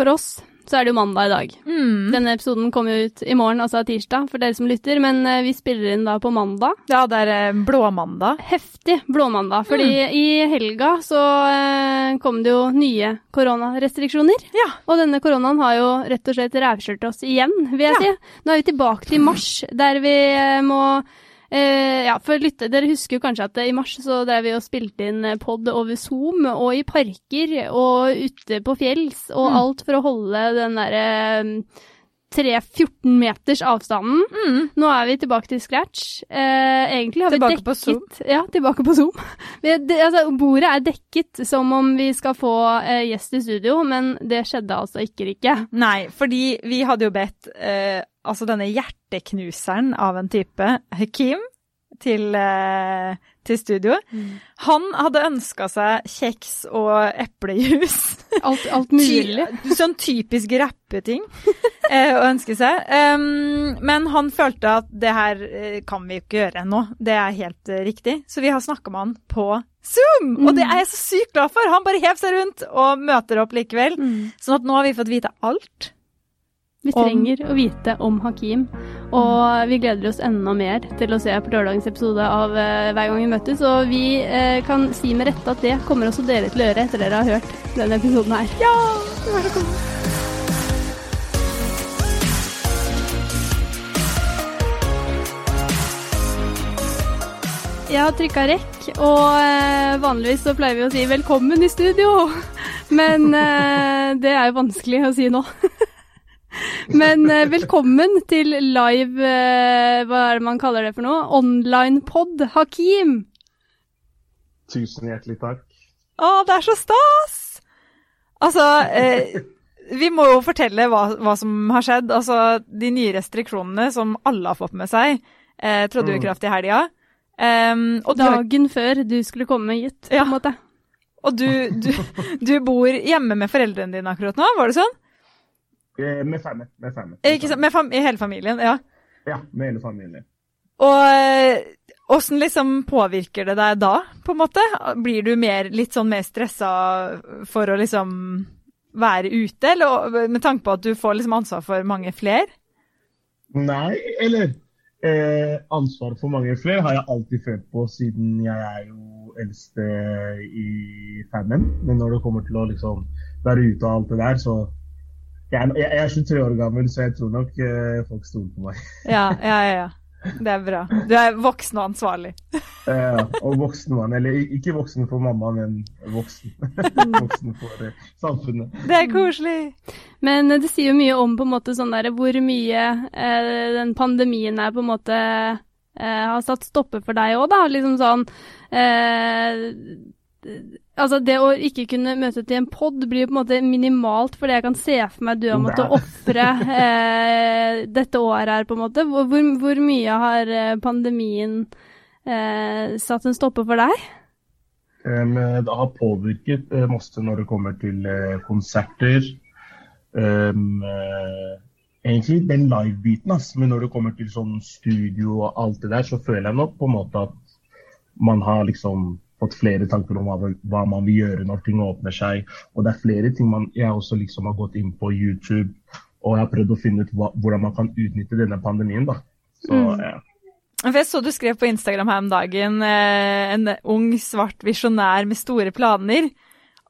For oss så er det jo mandag i dag. Mm. Denne episoden kommer ut i morgen, altså tirsdag, for dere som lytter, men eh, vi spiller inn da på mandag. Ja, det er eh, blåmandag. Heftig blåmandag, fordi i helga så eh, kom det jo nye koronarestriksjoner. Ja. Og denne koronaen har jo rett og slett rævkjørt oss igjen, vil jeg si. Nå er vi tilbake til mars, der vi må eh, ja, for lytte, Dere husker jo kanskje at eh, i mars så drev vi og spilte inn eh, pod over Zoom, og i parker og ute på fjells, og Mm. alt for å holde den derre 3-14 meters avstanden. Mm. Nå er vi tilbake til scratch. Eh, egentlig har Tilbake vi på Zoom? Ja, tilbake på Zoom. Vi, det, altså, bordet er dekket som om vi skal få eh, gjest i studio, men det skjedde altså ikke, Rikke. Nei, fordi vi hadde jo bedt eh, altså denne hjerteknuseren av en type, Hakim, til, eh, til studio. Han hadde ønska seg kjeks og eplejus. Alt, alt mulig. Sånn typisk rappeting eh, å ønske seg. Um, men han følte at det her eh, kan vi jo ikke gjøre nå. Det er helt uh, riktig. Så vi har snakka med han på Zoom! Og det er jeg så sykt glad for! Han bare hev seg rundt og møter opp likevel. Mm. Sånn at nå har vi fått vite alt. Vi Om- trenger å vite om Hakim, og vi gleder oss enda mer til å se på lørdagens episode av eh, Hver gang vi møtes. Og vi eh, kan si med rette at det kommer også dere til å gjøre etter dere har hørt denne episoden her. Ja! Velkommen. Jeg har trykka rekk, og eh, vanligvis så pleier vi å si 'velkommen i studio', men eh, det er jo vanskelig å si nå. men eh, velkommen til live eh, Hva er det man kaller det for noe? Online pod, Hakim. Tusen hjertelig takk. Å, det er så stas! Altså, eh, vi må jo fortelle hva, hva som har skjedd. Altså, de nye restriksjonene som alle har fått med seg, eh, trådte jo i Mm. kraft i helga. Um, og, du, Dagen før du skulle komme hit, på Ja. en måte. og du, du, du bor hjemme med foreldrene dine akkurat nå, var det sånn? Eh, Med fem. Med, family. Eh, Ikke sant? Med fam hele familien, ja. Ja, med hele familien. Og eh, åssen liksom påvirker det deg da, på en måte? Blir du mer, litt sånn mer stressa for å liksom være ute, eller med tanke på at du får liksom ansvar for mange flere? Nei, eller eh, Ansvar for mange flere har jeg alltid følt på, siden jeg er jo eldste i fammen. Men når det kommer til å liksom være ute og alt det der, så Jeg, er- jeg er 23 år gammel, så jeg tror nok uh, folk stoler på meg. Ja, ja, ja, ja. Det er bra. Du er voksen og ansvarlig. ja, og voksen mann. Eller ikke voksen for mamma, men voksen. voksen for uh, samfunnet. Det er koselig. Men eh, det sier jo mye om på en måte sånn der, hvor mye uh, den pandemien er på en måte eh, har satt stopper for deg òg, da. Liksom sånn eh, Altså, det å ikke kunne møte til en pod blir på en måte minimalt, fordi jeg kan se for meg du har måttet ofre eh, dette året her, på en måte. Hvor, hvor, mye har eh, pandemien eh, satt en stopper for deg? Um, det har påvirket uh, masse når det kommer til uh, konserter. Um, uh, egentlig den live-biten. Men når det kommer til sånn studio og alt det der, så føler jeg nok på en måte at man har liksom fått flere tanker om hva, hva man vil gjøre når ting åpner seg. Og det er flere ting man, jeg også liksom har gått inn på YouTube og jeg har prøvd å finne ut hva, hvordan man kan utnytte denne pandemien. da. Så Mm. ja. For jeg så du skrev på Instagram her om dagen eh, en ung, svart visjonær med store planer.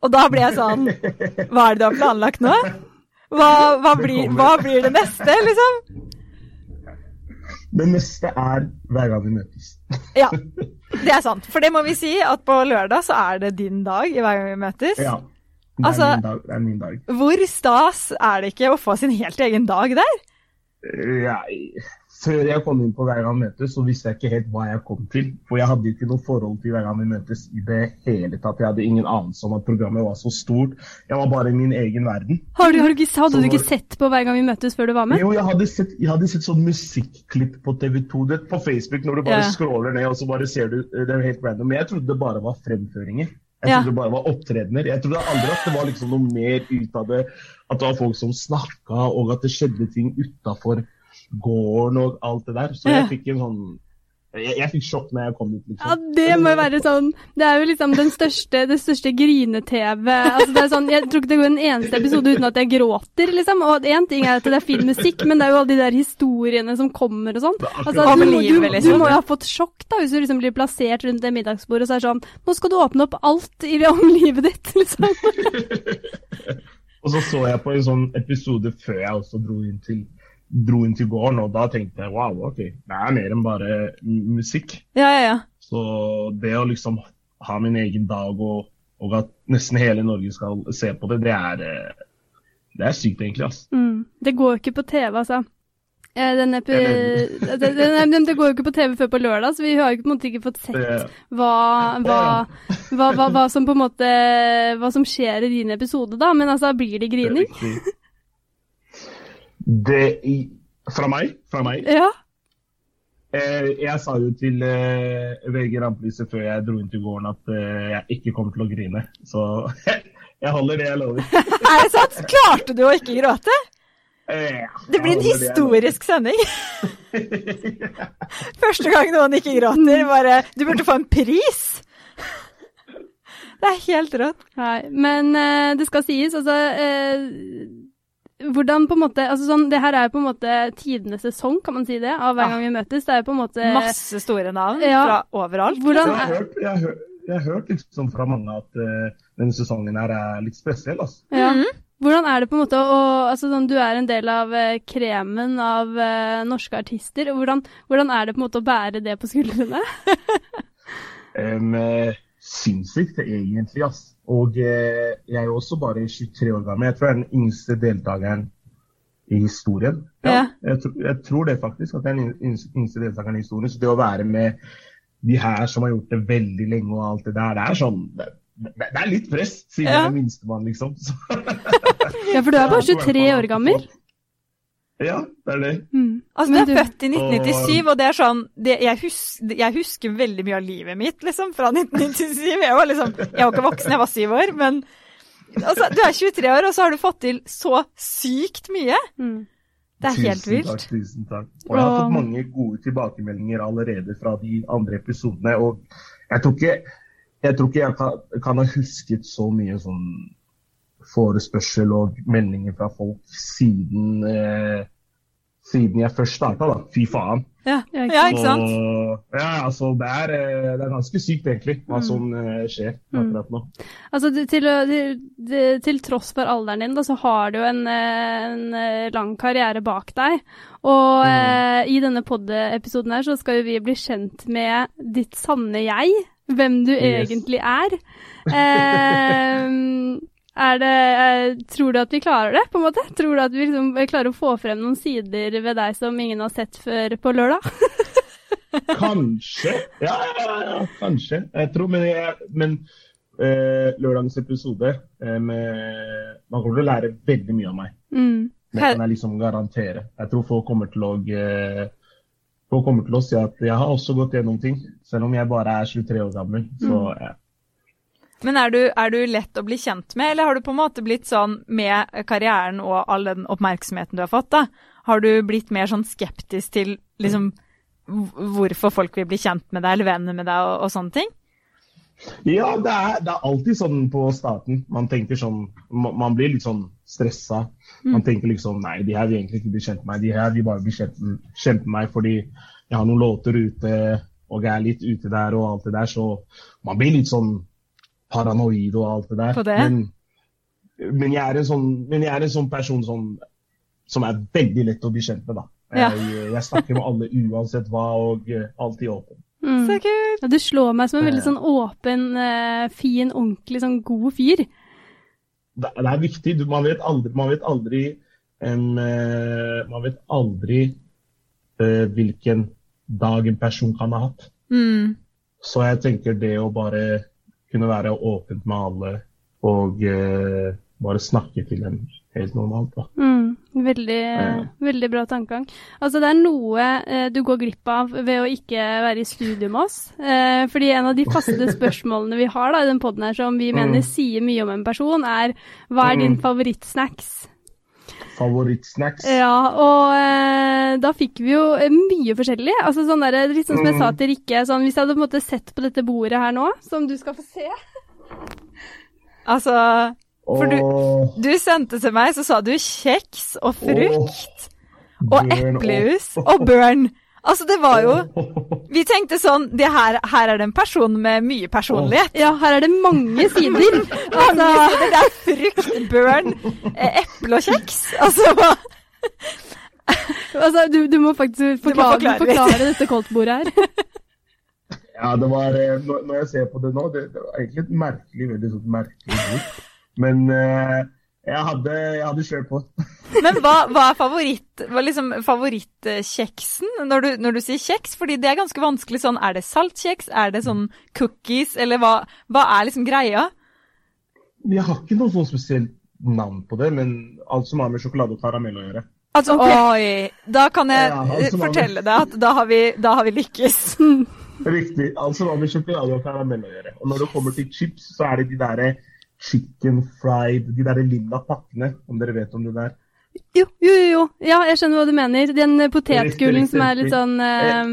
Og da ble jeg sånn Hva er det du har planlagt nå? Hva, hva, blir, hva blir det neste, liksom? Det neste er hver gang vi møtes. Ja, det er sant. For det må vi si, at på lørdag så er det din dag i hver gang vi møtes. Ja. Det er, Altså- min, dag, det er min dag. Hvor stas er det ikke å få sin helt egen dag der? Jeg, før jeg kom inn på Hver gang vi møtes, så visste jeg ikke helt hva jeg kom til. For jeg hadde ikke noe forhold til Hver gang vi møtes i det hele tatt. Jeg hadde ingen anelse om at programmet var så stort. Jeg var bare i min egen verden. Har du, har du hadde du ikke sett på hver gang vi møtes før du var med? Jo, jeg hadde sett, jeg hadde sett sånn musikklipp på TV2 det, på Facebook når du bare Ja. scroller ned og så bare ser du Det er helt random. Men jeg trodde det bare var fremføringer. Jeg Ja. trodde det bare var opptredener. Jeg trodde aldri at det var liksom noe mer ut av det. At det var folk som snakka, og at det skjedde ting utafor gården og alt det der. Så jeg fikk en sånn jeg, jeg fikk sjokk når jeg kom dit, liksom. Ja, det må jo være sånn Det er jo liksom den største, det største grine-TV altså det er sånn, Jeg tror ikke det går en eneste episode uten at jeg gråter, liksom. Og én ting er at det er fin musikk, men det er jo alle de der historiene som kommer og sånn. Altså, du, du, du liksom. må jo ha fått sjokk da, hvis du liksom blir plassert rundt det middagsbordet og så er det sånn Nå skal du åpne opp alt i om livet ditt, liksom. Og så så jeg på en sånn episode før jeg også dro inn til, dro inn til gården, og da tenkte jeg wow, ok, det er mer enn bare musikk. Ja, ja, ja. Så det å liksom ha min egen dag, og, og at nesten hele Norge skal se på det, det er, eh, det er sykt, egentlig. altså. Mm. Det går jo ikke på TV, altså. Eh, Den epi det, det, det, det går jo ikke på TV før på lørdag, så vi har jo på en måte ikke fått sett hva, hva, hva, hva, som på en måte Hva som skjer i din episode, da. Men altså, blir det det grining? riktig. Det i, Fra meg? Fra meg. Ja. Eh, jeg sa jo til eh, VG Rampelyset før jeg dro inn til gården at eh, jeg ikke kommer til å grine. Så jeg holder det jeg lover. Er det sant? Klarte du å ikke gråte? Eh, Det blir en historisk sending. Første gang noen ikke gråter. Bare Du burde få en pris! Det er helt rått. Nei, men eh, det skal sies, altså eh, Hvordan på en måte altså sånn, Det her er jo på en måte tidenes sesong, kan man si det, av hver Ja. gang vi møtes. Det er jo på en måte Masse store navn Ja. fra overalt. Hvordan Jeg har er, hørt, jeg har hørt, jeg har hørt liksom fra mange at uh, denne sesongen her er litt spesiell. Altså. ja. Mhm. Hvordan er det på en måte å altså sånn, Du er en del av uh, kremen av uh, norske artister. og Hvordan, hvordan er det på en måte å bære det på skuldrene? Um, eh, sinnssykt, egentlig. ass. Og eh, jeg er jo også bare 23 år gammel. Jeg tror jeg er den yngste deltakeren i historien. Ja. Jeg, tro, jeg tror det faktisk, at jeg er den yngste, deltakeren i historien. Så det å være med de her som har gjort det veldig lenge og alt det der, det er sånn Det, det, er litt press, siden Ja. jeg er minstemann, liksom. Ja, for du er bare 23 år gammel. Ja, det er det. Mm. Altså, du er født i 1997, og det er sånn det, jeg, husker, jeg husker veldig mye av livet mitt, liksom, fra 1997. Jeg var liksom Jeg var ikke voksen, jeg var syv år, men altså, du er 23 år, og så har du fått til så sykt mye. Mm. Det er helt tusen. Takk, tusen takk. Og jeg har fått mange gode tilbakemeldinger allerede fra de andre episodene. Og jeg tror ikke jeg, tror ikke jeg kan, kan ha husket så mye sånn forespørsel og meldinger fra folk siden, eh, siden jeg først starta, da. Fy faen. Ja, Ja, ikke sant? Så, ja, altså, det er, eh, det er ganske sykt, egentlig, hva Mm. som eh, skjer Mm. akkurat nå. Altså, til, til, til, tross for alderen din, da, så har du en, eh, en lang karriere bak deg. Og Mm. eh, i denne pod-episoden her så skal jo vi bli kjent med ditt sanne jeg. Hvem du Yes. egentlig er. Eh, er det eh, Tror du at vi klarer det, på en måte? Tror du at vi liksom klarer å få frem noen sider ved deg som ingen har sett før på lørdag? Kanskje. Ja, ja, ja, kanskje. Jeg tror, men, jeg, men eh, lørdagens episode eh, med, Man kommer til å lære veldig mye av meg. Mm. Det kan jeg liksom garantere. Jeg tror folk kommer til å eh, Folk kommer til å si at jeg har også gått gjennom ting, selv om jeg bare er 23 år gammel. Så ja. Men er du, er du lett å bli kjent med, eller har du på en måte blitt sånn med karrieren og all den oppmerksomheten du har fått, da? Har du blitt mer sånn skeptisk til liksom hvorfor folk vil bli kjent med deg eller venner med deg og, og sånne ting? Ja, det er, det er alltid sånn på starten. Man tenker sånn Man, blir litt sånn stressa. Man tenker liksom Nei, de her vil egentlig ikke bli kjent med meg. De her vil bare bli kjent, kjent med meg fordi jeg har noen låter ute, og jeg er litt ute der og alt det der. Så man blir litt sånn paranoid og alt det der. Det? Men, men, jeg er en sånn, men jeg er en sånn person som, som er veldig lett å bli kjent med, da. Ja. Jeg, jeg snakker med alle uansett hva, og eh, alltid åpen. Mm. Så kult! Ja, du slår meg som en veldig sånn åpen, eh, fin, ordentlig sånn god fyr. det, det er viktig. Du, man vet aldri, man vet aldri, en, eh, man vet aldri uh, hvilken dag en person kan ha hatt. Mm. Så jeg tenker det å bare kunne være åpent med alle og eh, bare snakke til dem helt normalt. Da. Mm, veldig, Ja. veldig bra tankegang. Altså, det er noe eh, du går glipp av ved å ikke være i studio med oss. Eh, fordi en av de faste spørsmålene vi har da, i den poden her, som vi mener Mm. sier mye om en person, er hva er din Mm. favorittsnacks? Favorittsnacks? Ja, og eh, da fikk vi jo eh, mye forskjellig. Altså sånn der, litt sånn som jeg sa Mm. til Rikke, sånn hvis jeg hadde på en måte sett på dette bordet her nå, som du skal få se Altså, for du- du sendte til meg, så sa du kjeks og frukt og burn eplehus og burn. Altså, det var jo Vi tenkte sånn det her, her er det en person med mye personlighet. Ja, her er det mange sider. Mange Altså, sider. Det er frukt, burn, eh, eple og kjeks. Altså, altså du, du må faktisk Du må forklare, forklare dette koldtbordet her. Ja, det var eh, Når jeg ser på det nå, det, det var egentlig et merkelig, veldig sånn merkelig bord. Men eh, jeg hadde, jeg hadde kjørt på. Men hva, hva er favoritt, hva liksom favorittkjeksen når du, når du sier kjeks? Fordi det er ganske vanskelig sånn, er det saltkjeks, er det sånn cookies, eller hva, hva er liksom greia? Jeg har ikke noe sånn spesielt navn på det, men alt som har med sjokolade og karamell å gjøre. Altså, oi, da kan jeg Ja, fortelle deg at da har vi, da har vi lykkes. Riktig. Alt som har med sjokolade og karamell å gjøre. Og når det kommer til chips, så er det de derre chicken fried, de derre lilla pakkene, om dere vet om det der. Jo, jo, jo. Ja, jeg skjønner hva du mener. Den potetgullen potetgulen Riktig, som er litt sånn eh,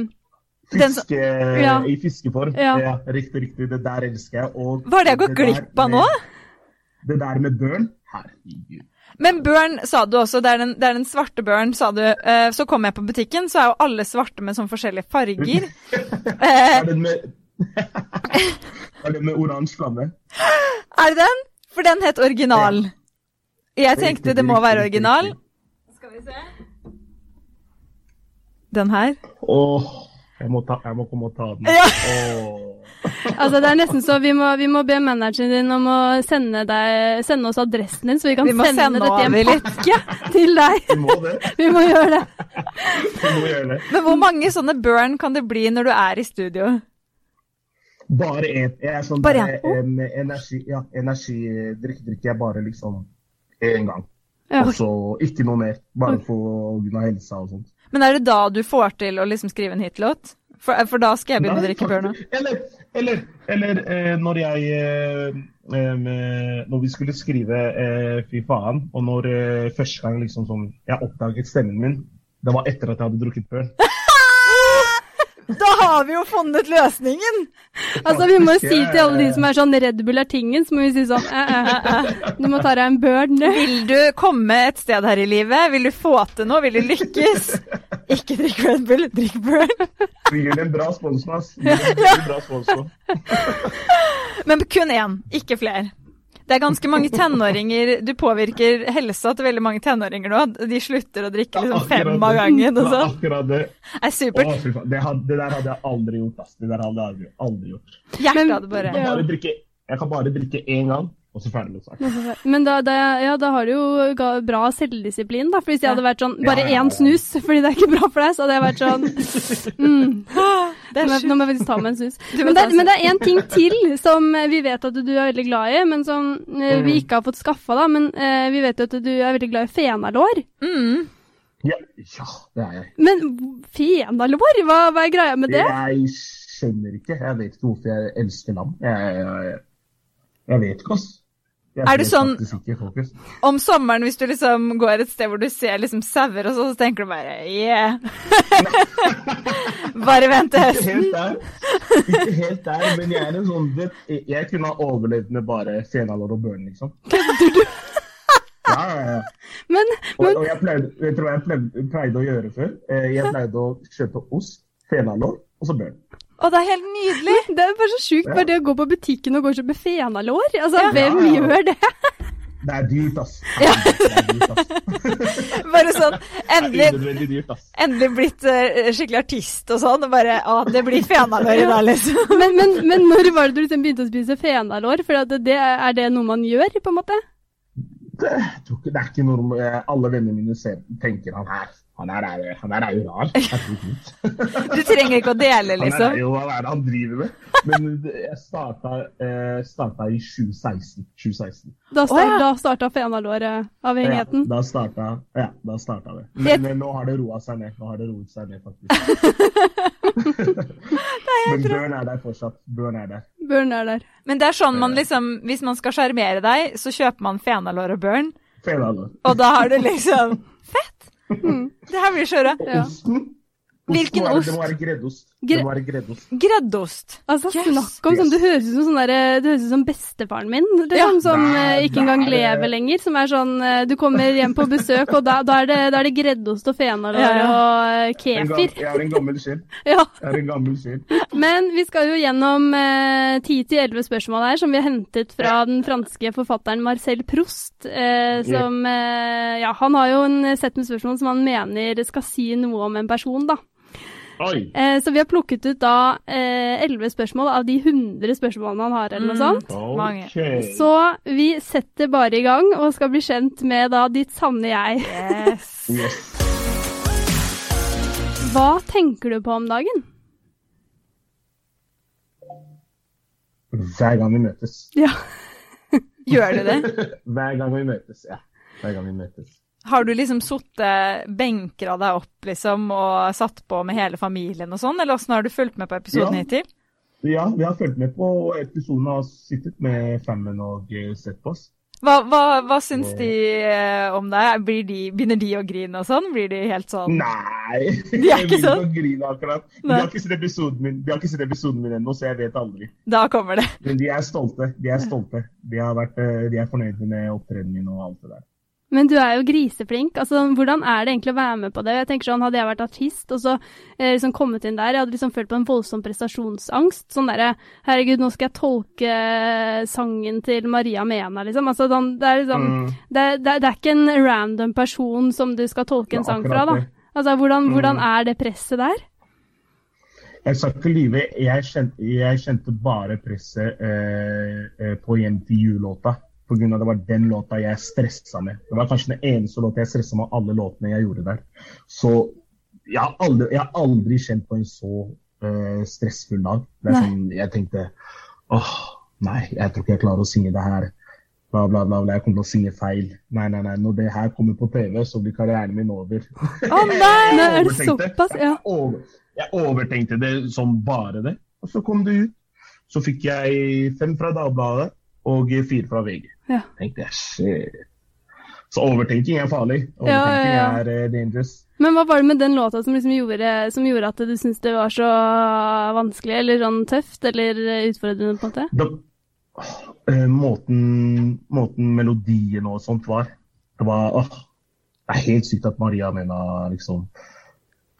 Den som- Fiske Ja. i fiskeform. Ja. riktig, riktig. Det der elsker jeg. Og Hva er det jeg går gått glipp av nå? Det der med børn, herregud. Men børn sa du også, det er den, det er den svarte børn, sa du. Uh, så kom jeg på butikken, så er jo alle svarte med sånn forskjellige farger. uh, Er den med Er det med oransje flamme? er det den? For den het original. Jeg tenkte det må være original. Skal vi se. Den her. Åh, jeg må, ta, jeg må komme og ta den. Ja. Altså, det er nesten så vi må, vi må be manageren din om å sende, deg, sende oss adressen din, så vi kan Vi sende, sende dette i en pakke til deg. Vi må det. Vi må gjøre det. Vi må gjøre det. Men hvor mange sånne burn kan det bli når du er i studio? Bare en Jeg er sånn Bare der, en energi, ja, energidrikk drikker jeg bare liksom én gang. Ja. Og så ikke noe mer. Bare for pga. helsa og sånt. Men er det da du får til å liksom skrive en hitlåt? For, for da skal jeg begynne å drikke burn Eller, eller, eller eh, når jeg eh, eh, Når vi skulle skrive eh, Fy faen, og når eh, første gang liksom sånn Jeg oppdaget stemmen min, det var etter at jeg hadde drukket før. Da har vi jo funnet løsningen! Altså, vi må jo si til alle de som er sånn Red Bull er tingen, så må vi si sånn eh, eh, eh, eh. Du må ta deg en børn Vil du komme et sted her i livet? Vil du få til noe? Vil du lykkes? Ikke drikk Red Bull, drikk. Vi gir en bra spons, ass. En bra sponsor. Men kun én, ikke flere. Det er ganske mange tenåringer Du påvirker helsa til veldig mange tenåringer nå. De slutter å drikke liksom fem det. av gangen og sånn. Akkurat det. Er supert. Å, fy faen. Det, had, det der hadde jeg aldri gjort, ass. Det der hadde jeg aldri, aldri gjort. Hjertet hadde bare Jeg kan bare drikke, jeg kan bare drikke én gang, og så ferdig med saken. Men da, da, ja, da har du jo ga- bra selvdisiplin, da. For hvis jeg hadde vært sånn bare Ja, ja, én snus, fordi det er ikke bra for deg, så hadde jeg vært sånn mm, Det nå, er må- nå må jeg faktisk ta meg en snus. Men det, men det er én ting til som eh, vi vet at du er veldig glad i, men som eh, vi Mm. ikke har fått skaffa, da. Men uh, vi vet jo at du er veldig glad i fenalår. Mm. Ja, ja, det er jeg. Men fenalår? Hva, hva er greia med det? Jeg skjønner ikke. Jeg vet ikke hvorfor jeg elsker lam. Jeg, jeg, jeg vet ikke, ass. Er du sånn-. Om sommeren, hvis du liksom går et sted hvor du ser liksom sauer og sånn, så tenker du bare yeah. bare vent til høsten. ikke helt der, men jeg er en sånn vet, jeg, kunne ha overlevd med bare senalår og børn, liksom. Ja, ja, ja. Men, Og, men og jeg pleide, vet du hva jeg pleide, pleide å gjøre før? Eh, Jeg pleide å kjøpe ost, fenalår og så børn. Å, det er helt nydelig! det er bare så sjukt, Ja. bare det å gå på butikken og gå og kjøpe fenalår. Altså, Ja. hvem Ja, ja. gjør det? Det er dyrt, ass. Ja. Det er dyrt, ass. Bare sånn endelig, dyrt, ass. endelig blitt uh, skikkelig artist og sånn, og bare Å, det blir fenalår i dag, liksom. Men, men, men når var det du liksom begynte å spise fenalår? For det, er det noe man gjør, på en måte? Det, jeg tror ikke, det er ikke noe Alle vennene mine ser, tenker han her. Han her er, han her er jo rar. Du trenger ikke å dele, Han er liksom. jo, hva er det han driver med? Men jeg starta, eh, starta i 2016. 2016. Da, start, oh, ja. starta fenalåravhengigheten. Ja, da starta, ja, da starta det. Men men nå har det roa seg ned. Nå har det roet seg ned, faktisk. Men børn er der fortsatt. Børn er der. Børn er der. Men det er sånn man liksom Hvis man skal sjarmere deg, så kjøper man fenalår og Børn. Fenalår. Og da har du liksom Fett! Det her blir skjøre. Ja. osten Hvilken ost? Det må være greddost. Gre- Det greddost. Greddost. Altså, Yes. snakk om sånn, Du høres ut som sånn ut som bestefaren min, liksom, Ja. som Nei, eh, ikke engang det er- lever lenger. Som er sånn eh, Du kommer hjem på besøk, og da, da, er, det, da er det greddost og fenalår Ja, ja. og eh, kefir. Jeg er en gammel sjel. Ja. Jeg er en gammel sjel. Men vi skal jo gjennom ti 10-11 spørsmål her, som vi har hentet fra den franske forfatteren Marcel Proust. Eh, som eh, Ja, han har jo en sett med spørsmål som han mener skal si noe om en person, da. Oi! Eh, så vi har plukket ut da eh, 11 spørsmål av de 100 spørsmålene han har, eller noe Mm. sånt. Mm, okay. Så vi setter bare i gang og skal bli kjent med da ditt sanne jeg. Yes. Yes. Hva tenker du på om dagen? Hver gang vi møtes. Ja. Gjør du det? Hver gang vi møtes, ja. Hver gang vi møtes. Har du liksom sittet benker av deg opp liksom, og satt på med hele familien og sånn, eller åssen har du fulgt med på episoden Ja. hittil? Ja, vi har fulgt med på episoden og sittet med fammen og eh, sett på oss. Hva, hva, hva syns de eh, om deg? Blir de, begynner de å grine og sånn? Blir de helt sånn Nei! De er ikke sånn? akkurat. De har ikke sett episoden min, de har ikke sett episoden min ennå, så jeg vet aldri. Da kommer det. Men de er stolte. De er stolte. De, har vært, eh, de er fornøyde med opptredenen min og alt det der. Men du er jo griseflink. Altså, hvordan er det egentlig å være med på det? Jeg tenker sånn, Hadde jeg vært artist og så eh, liksom kommet inn der, jeg hadde liksom følt på en voldsom prestasjonsangst. Sånn derre Herregud, nå skal jeg tolke sangen til Maria Mena, liksom. Altså, sånn, det, er liksom Mm. det, det, det er ikke en random person som du skal tolke en er sang fra, da. Altså, hvordan, Mm. hvordan er det presset der? Jeg skal ikke lyve. Jeg kjente, jeg kjente bare presset eh, eh, på Hjem til jul-låta. Av det var den låta jeg stressa med. Det var kanskje den eneste låta jeg stressa med av alle låtene jeg gjorde der. Så jeg har aldri, jeg har aldri kjent på en så uh, stressfull dag. Det er sånn, jeg tenkte åh, nei, jeg tror ikke jeg klarer å synge det her. Bla, bla, bla, bla. Jeg kommer til å synge feil. Nei, nei, nei. Når det her kommer på TV, så blir karrieren min over. Å nei! nei, er det såpass, ja. Over, jeg overtenkte det som bare det. Og så kom det ut. Så fikk jeg fem fra Dagbladet og fire fra VG. Ja. tenkte jeg. Så overtenking er farlig. Ja, ja, Overtenking ja. er eh, dangerous. Men hva var det med den låta som liksom gjorde, som gjorde at du syntes det var så vanskelig, eller sånn tøft, eller utfordrende, på en måte? Da, uh, måten, måten melodien og sånt var Det var uh, Det er helt sykt at Maria Mena liksom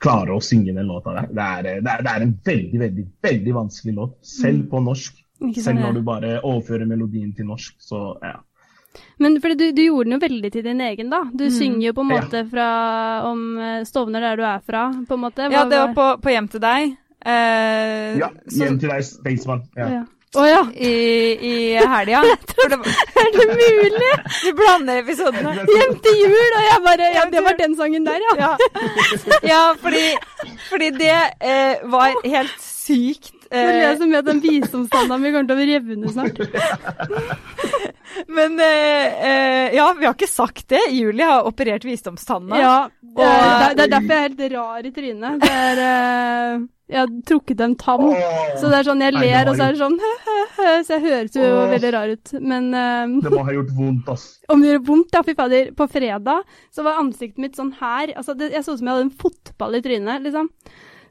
klarer å synge den låta der. Det er, eh, det er, det er en veldig, veldig, veldig vanskelig låt. Selv på norsk. Ikke Selv når du bare overfører melodien til norsk. Så ja. Men fordi du, du gjorde den jo veldig til din egen, da. Du synger jo på en Ja. måte fra om eh, Stovner, der du er fra, på en måte. Ja, det var på, på Hjem til deg. Eh, ja så- hjem til deg, Staysman. Ja. Ja. Å ja! I, i helga. For det, var- Er det mulig? du blander episodene. Hjem til jul! Og jeg bare Ja, det var den sangen der, ja. Ja, ja fordi, fordi det eh, var helt sykt. Det er Eh, det som gjør at den visdomstanna mi kommer til å revne snart. men eh, eh, ja, vi har ikke sagt det. Julie har operert visdomstanna. Ja, det Og- det er- det er derfor jeg er helt rar i trynet. Det er eh, Jeg har trukket en tann. Så det er sånn, jeg ler, og så er det sånn Så jeg høres jo veldig rar ut. Men eh, det må ha gjort vondt, ass. om det gjør vondt, da, fy fader. På fredag så var ansiktet mitt sånn her. Altså, det, jeg så ut som jeg hadde en fotball i trynet, liksom.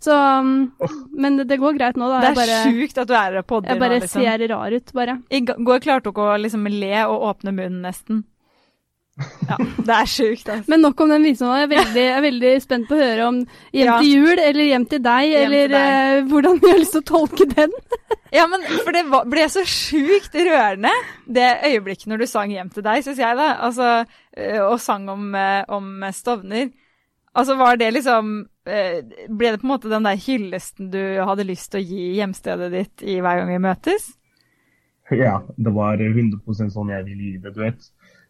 Så um, Men det, går greit nå, da. Det er bare, sjukt at du er og podder jeg bare liksom. ser rar ut, bare. I går klarte dere å liksom le og åpne munnen nesten. Ja, det er sjukt, altså. Men nok om den visdommen. Jeg er veldig, jeg er veldig spent på å høre om Hjem Ja. til jul eller Hjem til deg, Hjem til eller deg. Uh, hvordan vi har lyst til å tolke den. Ja, men for det var, ble så sjukt rørende, det øyeblikket når du sang 'Hjem til deg', syns jeg, da. Altså, øh, og sang om, øh, om Stovner. Altså, var det liksom Ble det på en måte den der hyllesten du hadde lyst til å gi hjemstedet ditt i hver gang vi møtes? Ja, det var 100 sånn jeg ville gi det, du vet.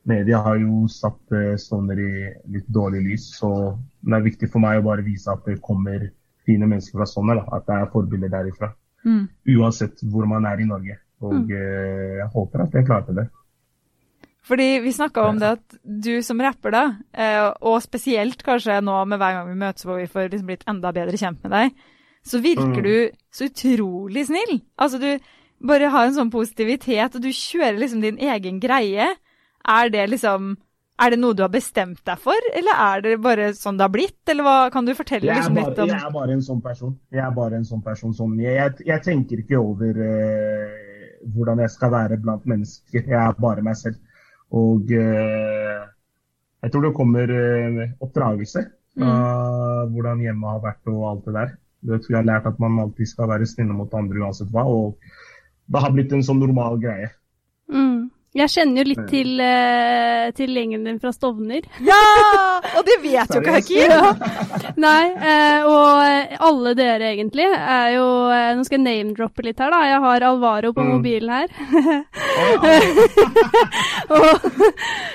Media har jo satt eh, Stovner i litt dårlig lys, så det er viktig for meg å bare vise at det kommer fine mennesker fra Stovner. At det er forbilder derifra. Mm. Uansett hvor man er i Norge. Og mm. jeg håper at jeg klarte det. Fordi vi snakka om det at du som rapper, da, eh, og spesielt kanskje nå med hver gang vi møtes hvor vi får liksom blitt enda bedre kjent med deg, så virker Mm. du så utrolig snill. Altså du bare har en sånn positivitet, og du kjører liksom din egen greie. Er det liksom Er det noe du har bestemt deg for, eller er det bare sånn det har blitt? Eller hva, kan du fortelle liksom bare, litt om jeg er bare en sånn person. Jeg er bare en sånn person som Jeg, jeg, jeg tenker ikke over eh, hvordan jeg skal være blant mennesker. Jeg er bare meg selv. Og eh, jeg tror det kommer eh, oppdragelse fra hvordan hjemmet har vært og alt det der. Du vet, vi har lært at man alltid skal være snille mot andre uansett hva. Og det har blitt en sånn normal greie. Mm. Jeg kjenner jo litt til, uh, til gjengen din fra Stovner. Ja! Og det vet jo Hakim! Ja. Nei, uh, og alle dere egentlig er jo uh, Nå skal jeg name-droppe litt her, da. Jeg har Alvaro på Mm. mobilen her. og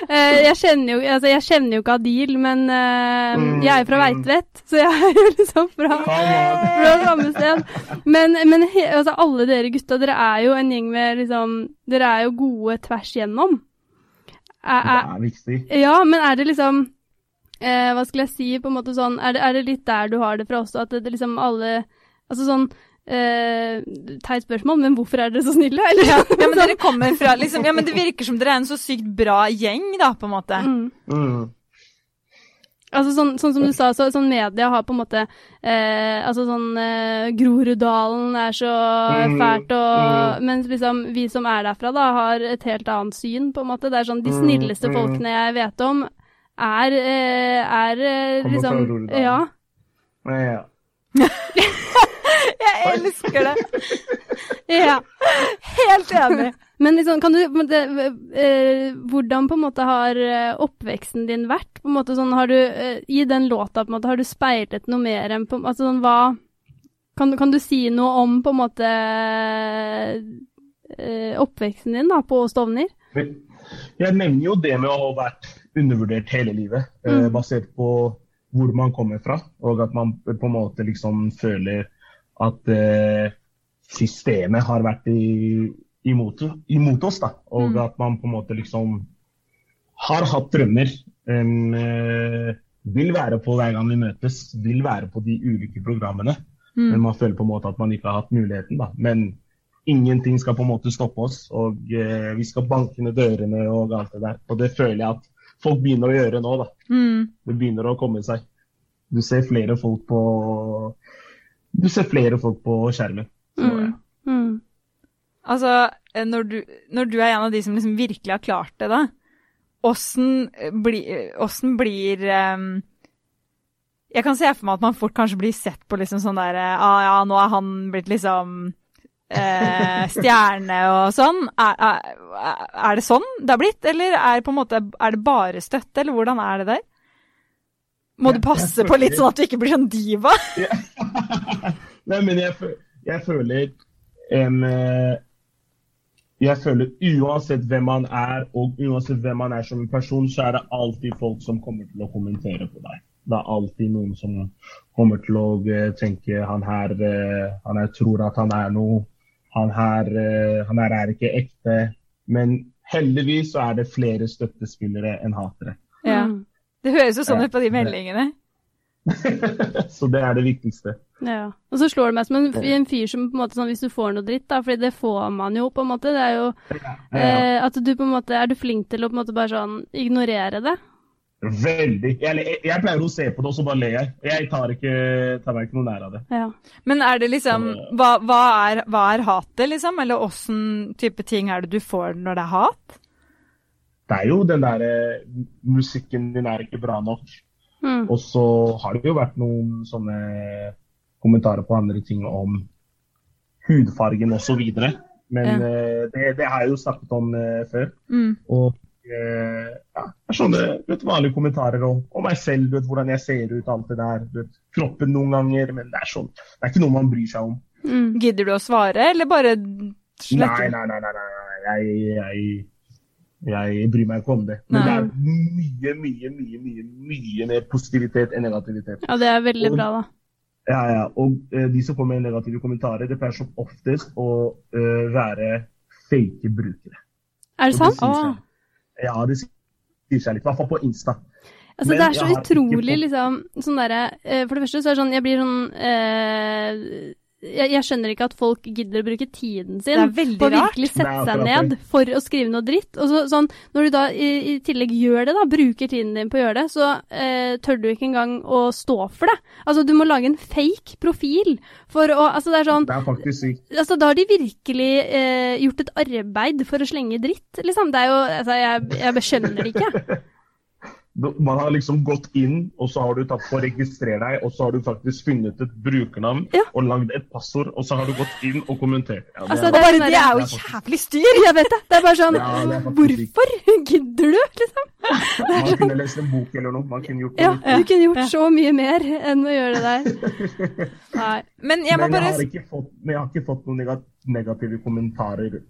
eh, jeg kjenner jo altså, jeg kjenner jo ikke Adil, men eh, Mm, jeg er fra mm. Veitvet, så jeg er jo liksom fra fra samme sted. Men, men he, altså, alle dere gutta, dere er jo en gjeng med liksom Dere er jo gode tvers igjennom. Er, Det er, er viktig. ja, men er det liksom eh, Hva skulle jeg si, på en måte sånn Er det, er det litt der du har det fra også, at det, det liksom alle Altså sånn eh, Teit spørsmål, men hvorfor er dere så snille? Eller? Ja, ja, men dere kommer fra liksom, Ja, men det virker som dere er en så sykt bra gjeng, da, på en måte. Mm. Mm. Altså sånn, sånn som du sa, så, sånn media har på en måte eh, Altså sånn eh, Groruddalen er så Mm, fælt, og mm. Mens liksom vi som er derfra, da, har et helt annet syn, på en måte. Det er sånn De Mm, snilleste mm. folkene jeg vet om, er, eh, er eh, liksom. Ja. Ja. Jeg elsker det! ja. Helt enig. Men liksom, kan du det, eh, Hvordan på en måte har eh, oppveksten din vært? På en måte sånn, har du, eh, I den låta på en måte, har du speilet noe mer enn på altså sånn, hva kan, kan du si noe om på en måte eh, oppveksten din da, på Stovner? Jeg nevner jo det med å ha vært undervurdert hele livet, eh, Mm. basert på hvor man kommer fra, og at man på en måte liksom føler at eh, systemet har vært i, imot, imot oss, da. Og Mm. at man på en måte liksom har hatt drømmer. eh, vil være på hver gang vi møtes, vil være på de ulike programmene. Men Mm. man føler på en måte at man ikke har hatt muligheten, da. Men ingenting skal på en måte stoppe oss, og uh, vi skal banke ned dørene og alt det der. Og det føler jeg at folk begynner å gjøre nå, da. Mm. Det begynner å komme seg. Du ser flere folk på Du ser flere folk på skjermen. Så, Mm. Mm. Altså, eh, når du, når du er en av de som liksom virkelig har klart det, da, åssen bli, blir um, Jeg kan se for meg at man fort kanskje blir sett på liksom sånn der ah, Ja, nå er han blitt liksom eh, stjerne og sånn. Er, er, er det sånn det har blitt, eller er en måte Er det bare støtte, eller hvordan er det der? Må du passe på litt sånn at du ikke blir sånn diva? Nei, men jeg, jeg føler eh, Jeg føler uansett hvem man er, og uansett hvem man er som en person, så er det alltid folk som kommer til å kommentere på deg. Det er alltid noen som kommer til å eh, tenke han her, eh, han her tror at han er noe. Han her, eh, han her er ikke ekte. Men heldigvis så er det flere støttespillere enn hatere. Ja. Mm. Det høres jo sånn ut på de meldingene. så det er det viktigste. Ja. Og så slår det meg som en, en fyr som på en måte sånn Hvis du får noe dritt, da, fordi det får man jo, på en måte. Det er jo eh, at du på en måte Er du flink til å på en måte bare sånn ignorere det? Veldig. Jeg, jeg, jeg pleier å se på det, og så bare ler jeg. Jeg tar, ikke, tar meg ikke noe nær av det. Ja. Men er det liksom Hva, hva, er, hva er hatet, liksom? Eller åssen type ting er det du får når det er hat? Det er jo den derre Musikken din er ikke bra nok. Mm. Og så har det jo vært noen sånne kommentarer på andre ting om hudfargen osv. Men Ja. uh, det, det har jeg jo snakket om uh, før. Mm. Og uh, ja, sånne vet, vanlige kommentarer om, om meg selv, vet, hvordan jeg ser ut, alt det der. Vet, kroppen noen ganger. Men det er sånn, det er ikke noe man bryr seg om. Mm. Gidder du å svare, eller bare Nei, nei, nei. nei, nei, nei. Jeg, jeg, jeg bryr meg ikke om det. Men Nei. det er mye, mye, mye, mye, mye mer positivitet enn negativitet. Ja, det er veldig Og- bra, da. Ja, ja. Og eh, de som kommer med negative kommentarer, det pleier som oftest å eh, være fake brukere. Er det sant? Det seg- Ja, det sier seg litt. I hvert fall på Insta. Altså, det er så utrolig, liksom sånn derre eh, For det første så er det sånn Jeg blir sånn eh, jeg, jeg skjønner ikke at folk gidder å bruke tiden sin på å virkelig sette seg ned for å skrive noe dritt. Og så, sånn, når du da i, i tillegg gjør det, da, bruker tiden din på å gjøre det, så eh, tør du ikke engang å stå for det. Altså, du må lage en fake profil for å Altså, det er sånn Det er faktisk sykt. Altså, da har de virkelig eh, gjort et arbeid for å slenge dritt, liksom. Det er jo Altså, jeg, jeg skjønner det ikke. Man har liksom gått inn, og så har du tatt på å registrere deg, og så har du faktisk funnet et brukernavn Ja. og lagd et passord, og så har du gått inn og kommentert. Ja, Altså, er, det er bare sånn det er jo jævlig styr! Jeg vet det. Det er bare sånn Ja, er Hvorfor gidder du, liksom? Man kunne lest en bok eller noe. Man kunne gjort Ja, noe. du kunne gjort så mye mer enn å gjøre det der. Nei. Men jeg må Men jeg bare har ikke fått, men jeg har ikke fått noen negative kommentarer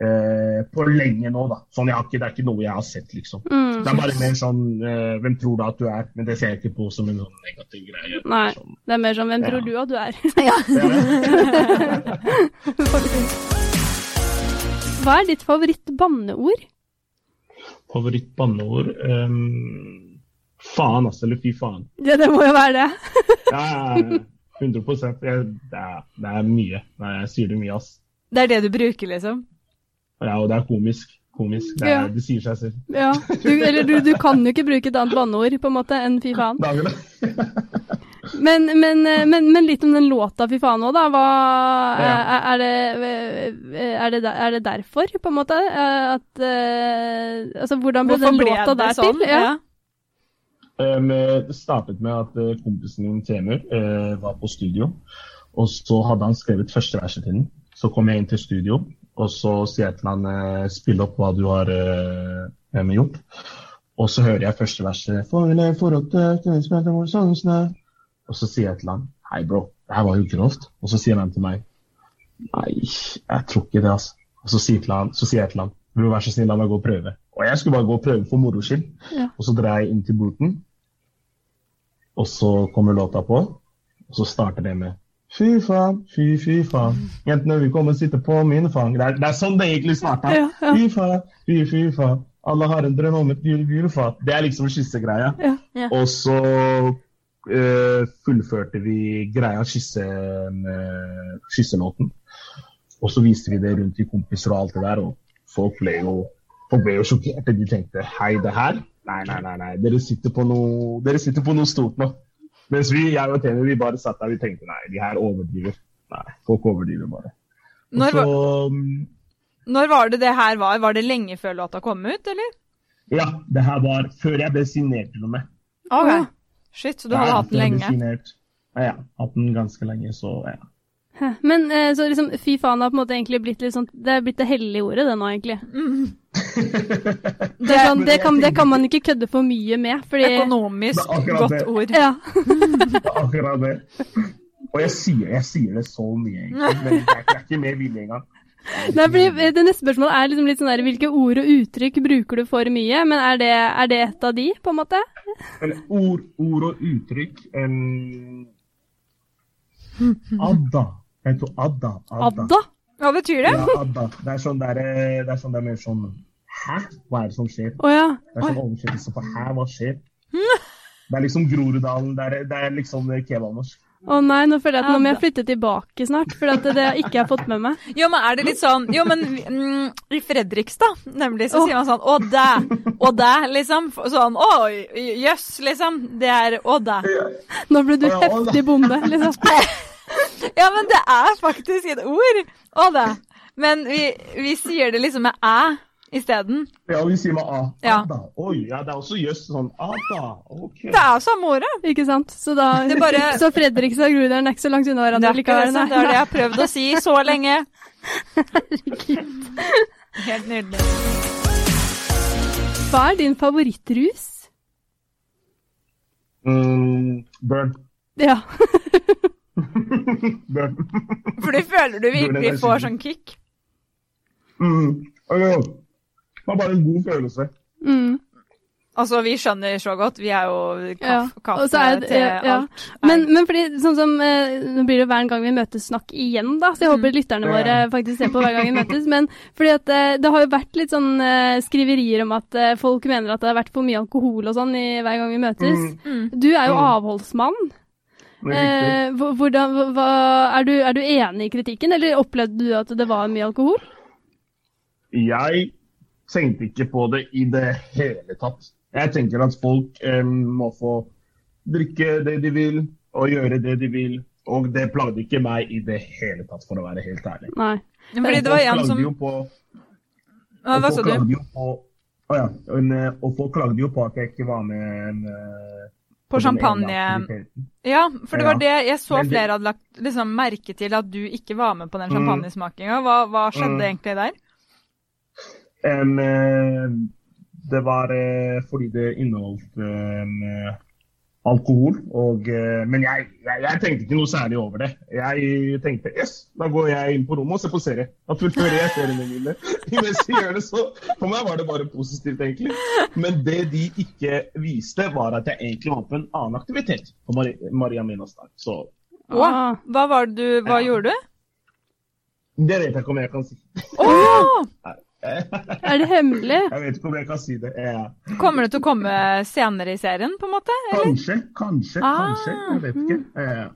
eh, på lenge nå, da. Sånn, jeg har ikke, det er ikke noe jeg har sett, liksom. Mm. Det er bare mer sånn eh, Hvem tror du at du er? Men det ser jeg ikke på som en sånn negativ greie. Nei. Sånn. Det er mer sånn Hvem Ja. tror du at du er? ja. Hva er ditt favoritt-banneord? Favoritt-banneord um, Faen, altså. Eller fy faen. Ja, det må jo være det. Ja, ja, ja. 100 jeg, det, er, det er mye. Nei, jeg sier det mye, ass. Det er det du bruker, liksom? Ja, og det er komisk. Komisk. Det, Ja. er, det sier seg selv. Ja. Du, eller du, du kan jo ikke bruke et annet banneord på en måte enn fy faen. Men, men, eh, men, men litt om den låta fy faen òg, da. Hva, Ja. er, er, det, er, det, er det derfor, på en måte? eh, At eh, Altså, hvordan ble Hvorfor den ble låta der sånn? til? Ja. Um, det startet med at eh, kompisen min Temur uh, var på studio. Og så hadde han skrevet første verset til den. Så kom jeg inn til studio, og så sier jeg til han eh, spill opp hva du har eh, em, gjort. Og så hører jeg første verset. Og så sier jeg til han Hei, bro, det her var jo grovt. Og så sier han til meg Nei, jeg tror ikke det, altså. Og så sier, han, så sier jeg til han Bro, vær så snill, la meg gå og prøve. Og jeg skulle bare gå og prøve for moro skyld. Ja. Og så drar jeg inn til booten, og så kommer låta på, og så starter det med Fy faen, fy, fy faen. Jentene vil komme og sitte på min fang. Det er, det er sånn det egentlig starta. Ja, ja. Fy faen, fy, fy faen. Alle har en drøm om et gul, gul fat. Det er liksom kyssegreia. Ja. Ja. Og så uh, fullførte vi greia, kysse, uh, kysselåten. Og så viste vi det rundt til kompiser og alt det der, og folk ble jo, folk ble jo sjokkerte. De tenkte hei, det her? Nei, nei, nei, nei. Dere sitter på noe, dere sitter på noe stort nå. Mens vi, jeg og Tene, vi bare satt der vi tenkte nei, de her overdriver. Nei, folk overdriver bare. Når, så, var- når var det det her var? Var det lenge før låta kom ut, eller? ja, det her var før jeg ble signert til og med. Ok. Å. Shit, så du hadde hatt den lenge. Ja, ja, hatt den ganske lenge, så ja. Men eh, så liksom fy faen har på en måte egentlig blitt litt sånn Det er blitt det hellige ordet, det nå, egentlig. Det, er sånn, det, kan, det kan man ikke kødde for mye med, fordi Økonomisk godt det. ord. Ja. Det er akkurat det. Og jeg sier, jeg sier det så mye, egentlig. Men jeg er, ikke med villig engang. Nei, fordi det neste spørsmålet er liksom litt sånn der, hvilke ord og uttrykk bruker du for mye? Men er det, er det et av de, på en måte? Eller ord, ord og uttrykk um, Adda. Jeg tror Adda. Adda. Adda? Hva betyr det? Ja, da, Det er sånn der, eh, det er sånn det er mer sånn Hæ? Hva er det som skjer? Oh, ja. Det er sånn oversettelse på hæ, hva skjer? Det er liksom Groruddalen. Det er, det er liksom kebabnorsk. Å nei, nå føler jeg at nå må jeg flytte tilbake snart, for at det, det jeg ikke har fått med meg. Jo, men er det litt sånn Jo, men mm, i Fredrikstad, nemlig, så oh. sier man sånn Å, dæ! Å, dæ! Liksom. Sånn Å, jøss, liksom. Det er å, dæ. Nå ble du heftig bonde, liksom. Ja, men det er faktisk et ord. Å, dæ. Men vi, vi sier det liksom med æ isteden. Ja, vi sier med A. Ja. Ada. Oi, ja, det er også jøss sånn ada. Ok. Det er samme ordet. Ikke sant? Så da Det er bare- Så Fredrikstad og Groruddalen er ikke så langt unna Det hverandre er, likevel. det, nei. det er det jeg har prøvd å si så lenge. Herregud. Helt nydelig. Hva er din favorittrus? Mm, burn. Ja. burn. For du føler du virkelig får sånn kick. Mm. Altså, Det var bare en god følelse. Mm. Altså, vi skjønner så godt. Vi er jo kaffe, det- til ja, ja. alt. Men, men fordi, sånn som eh, Nå blir det hver gang vi møtes snakk igjen, da, så jeg håper lytterne Ja. våre faktisk ser på hver gang vi møtes. Men fordi at eh, det har jo vært litt sånn eh, skriverier om at eh, folk mener at det har vært for mye alkohol og sånn hver gang vi møtes. Mm. Mm. Du er jo Mm. avholdsmann. Eh, hvordan, hva, er, du, er du enig i kritikken, eller opplevde du at det var mye alkohol? Jeg tenkte ikke på det i det hele tatt. Jeg tenker at folk eh, må få drikke det de vil og gjøre det de vil. Og det plagde ikke meg i det hele tatt, for å være helt ærlig. Nei. Fordi det var en som på, Hva hva sa du? på å ja, en, eh, og folk klagde jo på at jeg ikke var med en, eh, På champagne. Ja, for det var det jeg så flere hadde lagt liksom, merke til at du ikke var med på den Mm. champagnesmakinga. Hva, hva skjedde Mm. egentlig der? Em, eh, det var eh, fordi det inneholdt eh, alkohol. Og, eh, men jeg, jeg, jeg tenkte ikke noe særlig over det. Jeg tenkte yes, da går jeg inn på rommet og ser på serie. Da fullfører jeg seriene mine. Mens jeg gjør det, så For meg var det bare positivt, egentlig. Men det de ikke viste, var at jeg egentlig var på en annen aktivitet på Mar Maria Minas dag. Så Ah. hva var det du Hva Ja. gjorde du? det vet jeg ikke om jeg kan si. Å! Er det hemmelig? Jeg vet ikke om jeg kan si det. Ja. Kommer det til å komme senere i serien, på en måte? Kanskje, kanskje, Ah, kanskje. Jeg vet ikke. Ja.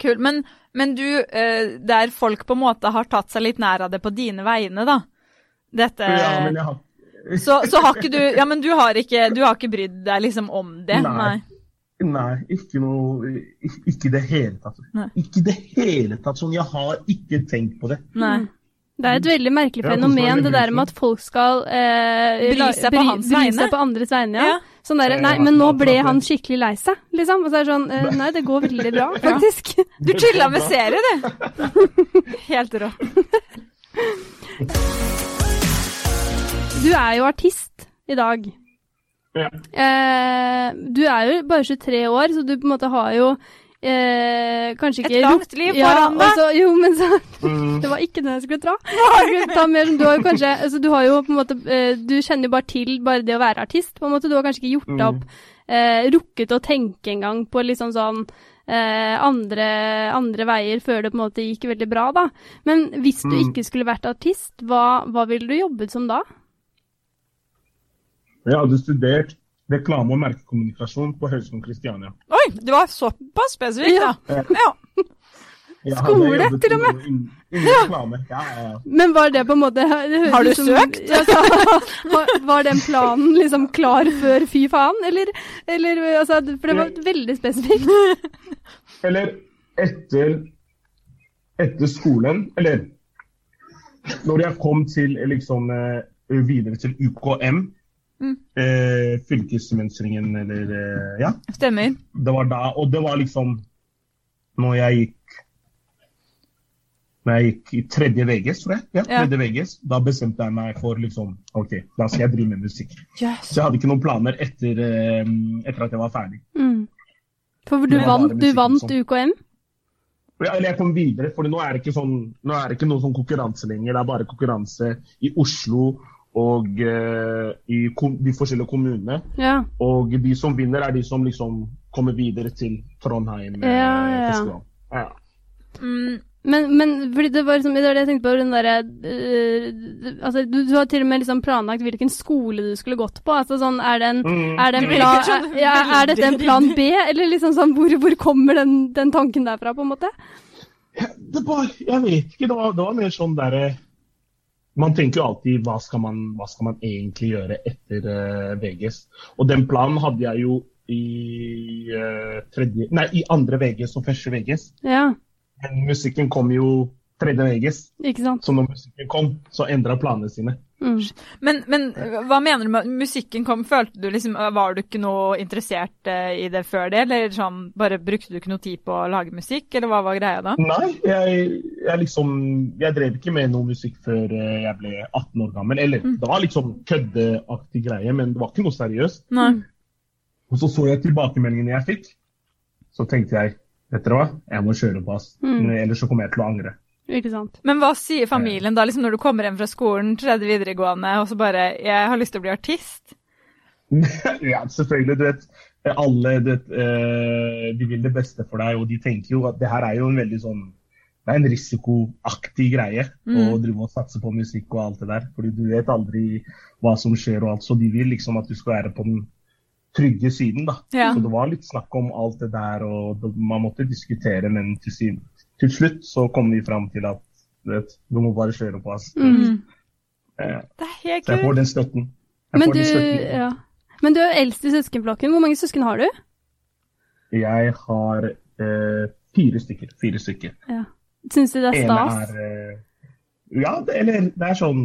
Kult. Men, men du, eh, der folk på en måte har tatt seg litt nær av det på dine vegne, da. Dette Ja, men jeg har så, så har ikke du Ja, men du har ikke, du har ikke brydd deg liksom om det? Nei. Nei, ikke noe Ikke i det hele tatt. Nei. Ikke i det hele tatt. Sånn, jeg har ikke tenkt på det. Nei. Det er et veldig merkelig fenomen, det der med at folk skal eh, Bry seg på hans bry vegne. seg på andres vegne. Ja. Ja. Sånn der, nei, men nå ble han skikkelig lei seg, liksom. Og så er det sånn eh, Nei, det går veldig bra, faktisk. Du chilla med serie, du! Helt rå. Du er jo artist i dag. Ja. Eh, du er jo bare 23 år, så du på en måte har jo eh, kanskje Et langt liv ja, foran deg. altså, jo, men så Mm, Det var ikke det jeg skulle dra. Jeg skulle ta mer, du har jo kanskje altså, Du har jo på en måte eh, Du kjenner jo bare til bare det å være artist, på en måte. Du har kanskje ikke gjort deg opp eh, Rukket å tenke engang på liksom sånn eh, andre, andre veier før det på en måte gikk veldig bra, da. Men hvis du Mm. ikke skulle vært artist, hva, hva ville du jobbet som da? Jeg hadde studert reklame- og merkekommunikasjon på Høgskolen Kristiania. Oi, du var såpass spesifikk, Ja. da. Ja. Jeg hadde Skole, jobbet til og med. innen- Innen reklame. Ja, ja, ja. Men var det på en måte Har du som- søkt? Altså, var- den planen liksom klar før fy faen, eller, eller altså, For det var veldig spesifikt. Eller etter, etter skolen, eller når jeg kom til liksom eh, videre til UKM, Mm. eh, fylkesmønstringen, eller eh, ja. Stemmer. Det var da, og det var liksom når jeg gikk når jeg gikk i tredje VGS, tror jeg. Ja, Ja. tredje VGS, Da bestemte jeg meg for liksom, ok, da skal jeg drive med musikk. Yes. Så jeg hadde ikke noen planer etter, eh, etter at jeg var ferdig. Mm. For du vant, du vant som- UKM? Ja, Eller jeg kom videre, for nå er det ikke, sånn, nå er det ikke noe sånn konkurranse lenger. Det er bare konkurranse i Oslo og uh, i kom, de forskjellige kommunene. Ja. Og de som vinner, er de som liksom kommer videre til Trondheim eh, Ja, ja, ja. festival. Ja. Mm, Men, men fordi det var liksom, det var det jeg tenkte på, den derre uh, Altså, du, du har til og med liksom planlagt hvilken skole du skulle gått på. Altså sånn, er det en, Mm. er det en plan, sånn er, ja, er dette en plan B, eller liksom sånn, hvor, hvor kommer den, den tanken derfra, på en måte? Det var, jeg vet ikke, det var, det var mer sånn derre Man tenker jo alltid hva skal man, hva skal man egentlig gjøre etter uh, VGS. Og den planen hadde jeg jo i, uh, tredje, nei, i andre VGS og første VGS. Ja, Men musikken kom jo tredje VGS. ikke sant? Så når musikken kom, så endra planene sine. Mm. Men, men hva mener du med musikken kom? Følte du liksom Var du ikke noe interessert eh, i det før det, eller sånn Bare brukte du ikke noe tid på å lage musikk, eller hva var greia da? Nei, jeg, jeg liksom Jeg drev ikke med noe musikk før eh, jeg ble 18 år gammel. Eller det var liksom køddeaktig greie, men det var ikke noe seriøst. Nei. Og så så jeg tilbakemeldingene jeg fikk. Så tenkte jeg vet dere hva, jeg må kjøre på, ass. Mm. Ellers så kommer jeg til å angre. Ikke sant? Men hva sier familien da, liksom når du kommer hjem fra skolen, tredje videregående, og så bare 'Jeg har lyst til å bli artist'? ja, selvfølgelig. Du vet, alle du vet, eh, de vil det beste for deg, og de tenker jo at det her er jo en veldig sånn det er en risikoaktig greie Mm. å drive og satse på musikk og alt det der. Fordi du vet aldri hva som skjer og alt. Så de vil liksom at du skal være på den trygge siden, da. Ja. Så det var litt snakk om alt det der, og man måtte diskutere, men til, sin, til slutt så kom vi fram til at du vet, du må bare kjøre på. Altså. Mm. Eh, Det er helt Så jeg får den støtten. Jeg Men får du, den støtten. ja. Men du er eldst i søskenflokken. Hvor mange søsken har du? Jeg har eh, fire stykker. Fire stykker. Ja. Syns du det er stas? er eh, Ja, det, eller det er sånn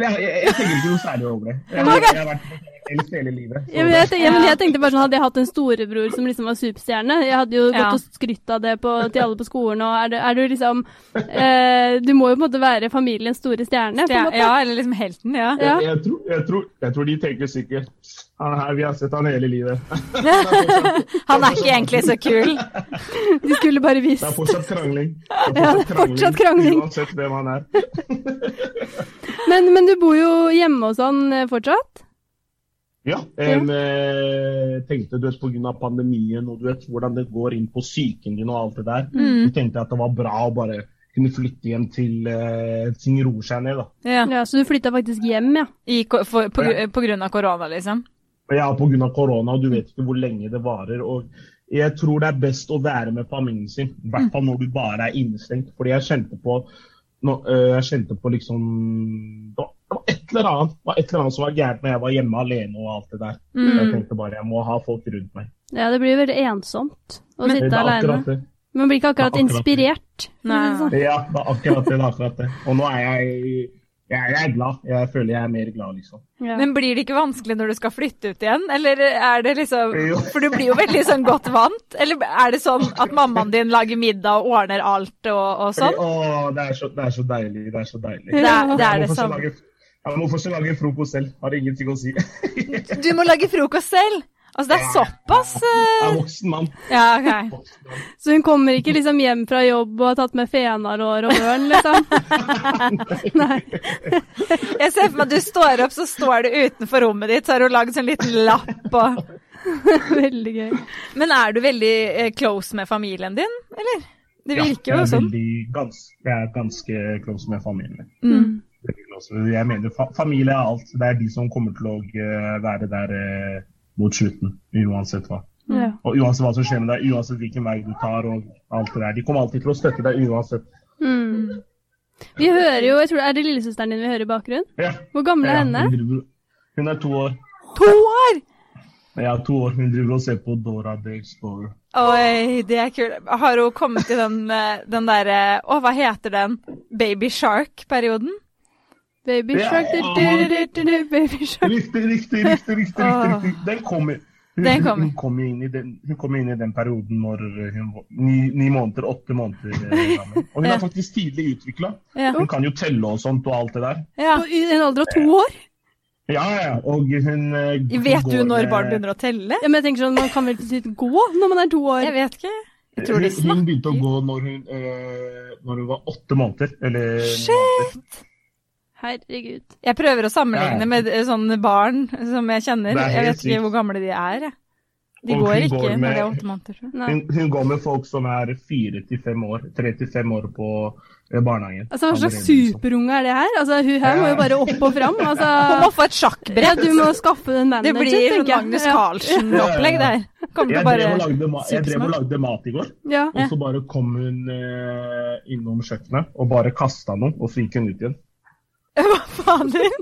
jeg, jeg, jeg tenker ikke noe særlig over det. Jeg, jeg, jeg har vært eldst hele livet. så Ja, men jeg, det- ja, men jeg tenkte bare sånn, Hadde jeg hatt en storebror som liksom var superstjerne Jeg hadde jo Ja. gått og skrytt av det på, til alle på skolen. Og er, du, er du liksom eh, Du må jo på en måte være familiens store stjerne. på en Ja, måte. ja, eller liksom helten, ja. Ja. Jeg, jeg, tror, jeg, tror, jeg tror de tenker sikkert Han her, vi har sett han hele livet. Han er ikke egentlig så kul. De skulle bare Det er fortsatt krangling. Ja, det er fortsatt krangling. Uansett hvem han er. Men, men du bor jo hjemme hos han eh, fortsatt? Ja, Jeg ja. tenkte du vet pga. pandemien og du vet hvordan det går inn på psyken din og alt det der. Mm. jeg tenkte at det var bra å bare kunne flytte hjem til uh, ting roer seg ned. da. Ja. Ja, Så du flytta faktisk hjem, ja. I, for, på, ja. på grunn av korona, liksom. Ja, pga. korona, og du vet ikke hvor lenge det varer. og Jeg tror det er best å være med familien sin, i hvert fall når du bare er innestengt. Fordi jeg kjente på nå, øh, jeg kjente på liksom det var, det var et eller annet det var et eller annet som var gærent når jeg var hjemme alene og alt det der. Jeg Mm. tenkte bare jeg må ha folk rundt meg. Ja, det blir veldig ensomt å Men- sitte alene. Man blir ikke akkurat akkurat inspirert. det Nei. sånn. Ja, det er akkurat det. det, er akkurat det. Og nå er jeg, jeg, jeg er glad. Jeg føler jeg er mer glad, liksom. Ja. Men blir det ikke vanskelig når du skal flytte ut igjen? Eller er det liksom Jo. For du blir jo veldig sånn godt vant. Eller er det sånn at mammaen din lager middag og ordner alt og, og sånn? Å, det er, så, det er så deilig. Det er så deilig. Det det, er det samme. Jeg må fortsatt lage frokost selv. Har ingenting å si. Du må lage frokost selv! Altså, det er såpass Jeg eh, er voksen mann. Ja, OK. Så hun kommer ikke liksom hjem fra jobb og har tatt med fenalår og ørn, liksom? Nei. Jeg ser for meg at du står opp, så står du utenfor rommet ditt, så har hun lagd sånn liten lapp og Veldig gøy. Men er du veldig eh, close med familien din, eller? Det virker ja, jeg er sånn. Veldig, gans, jeg er ganske close med familien min. Mm. Jeg mener fa familie er alt. Det er de som kommer til å eh, være der eh, mot slutten, uansett hva. Ja. Og uansett hva som skjer med deg, uansett hvilken vei du tar og alt det der. De kommer alltid til å støtte deg uansett. Mm. Vi hører jo, jeg tror det er det lillesøsteren din vi hører i bakgrunnen. Ja. Hvor gammel er Ja, henne? Hun, er to år. To år! Ja, to år. Hun driver og ser på Dora the Explorer. Oi, det er kult. Har hun kommet til den, eh, den derre Å, hva heter den? Baby Shark-perioden? Baby Ja. shark, du, du, du, du, du, baby shark. Riktig, riktig, riktig. riktig, riktig, riktig. Den kommer. Hun, Den kommer. Hun, kom inn i den, hun kom inn i den perioden når hun var ni, ni måneder, åtte måneder eh, gammel. Og hun Ja. er faktisk tidlig utvikla. Ja. Hun kan jo telle og sånt og alt det der. ja. I en alder av to år? Ja, ja. Og hun eh, Vet du går når barn begynner å telle? Ja, men jeg tenker sånn, Man kan vel ikke gå når man er to år? Jeg vet ikke. Jeg tror de snakker. hun begynte å gå når hun, eh, når hun var åtte måneder. Eller Shit! måneder. Herregud. Jeg prøver å sammenligne Ja. med eh, sånne barn som jeg kjenner. Er Jeg vet ikke hvor gamle de er. De Og går ikke går når med- de er åtte måneder. Hun, hun går med folk som er fire til fem år. Tre til fem år på eh, barnehagen. Altså, Hva slags liksom. superunge er det her? Altså, Hun her må jo bare opp og fram. Hun må Altså, få et ja, sjakkbrett! du må skaffe en Det blir sånn jeg. Magnus Carlsen-opplegg der. Kommer til Jeg drev, lagde, jeg drev og lagde mat i går, Ja. og så bare kom hun eh, innom kjøkkenet og bare kasta noe, og så gikk hun ut igjen. Hva faen din?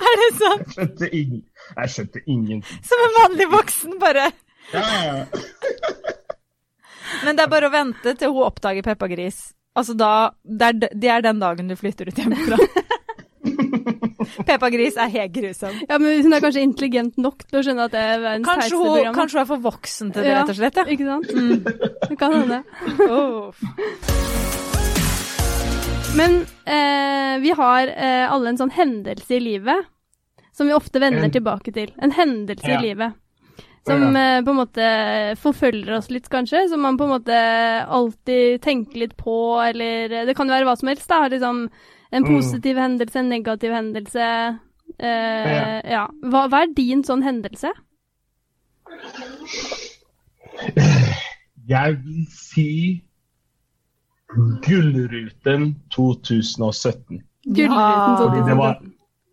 Er det sånn? Jeg skjønte, ingen, jeg skjønte ingenting. Som en vanlig voksen, bare. Ja, ja, ja. Men det er bare å vente til hun oppdager Peppa Gris. Altså da, det er, det er den dagen du flytter ut hjemmefra. Peppa Gris er helt grusom. ja, men hun er kanskje intelligent nok til å skjønne at det er verdens Kanskje hun, program. kanskje hun er for voksen til det, rett og slett. Ja. Ikke sant? Det kan hende. Oh. Men eh, vi har eh, alle en sånn hendelse i livet som vi ofte vender En- tilbake til. En hendelse Ja. i livet. Som Ja. eh, på en måte forfølger oss litt, kanskje. Som man på en måte alltid tenker litt på, eller eh, Det kan jo være hva som helst, da. Liksom en Mm. positiv hendelse, en negativ hendelse. Ja. ja. Hva, hva er din sånn hendelse? Jeg vil si Gullruten 2017. Gullruten 2017. Fordi det 2017. var,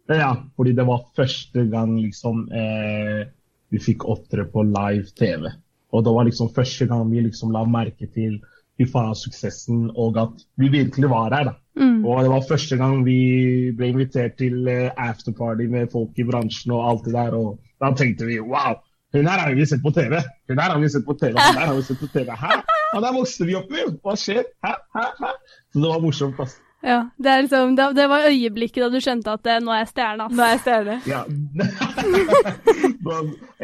ja, fordi det var første gang liksom eh, vi fikk opptre på live TV. Og det var liksom første gang vi liksom la merke til fy faen suksessen, og at vi virkelig var her. da. Mm. Og det var første gang vi ble invitert til eh, afterparty med folk i bransjen og alt det der. Og da tenkte vi wow, hun her har vi sett på TV! Hun her har vi sett på TV! Hun her har vi sett på TV. Hæ? Og der vokste vi opp, med! Hva skjer? Hæ? Hæ? Hæ? Så det var morsomt. ass. Ja, det, er liksom, det, det var øyeblikket da du skjønte at eh, nå er jeg stjerne. ass. Nå er jeg stjerne. Ja.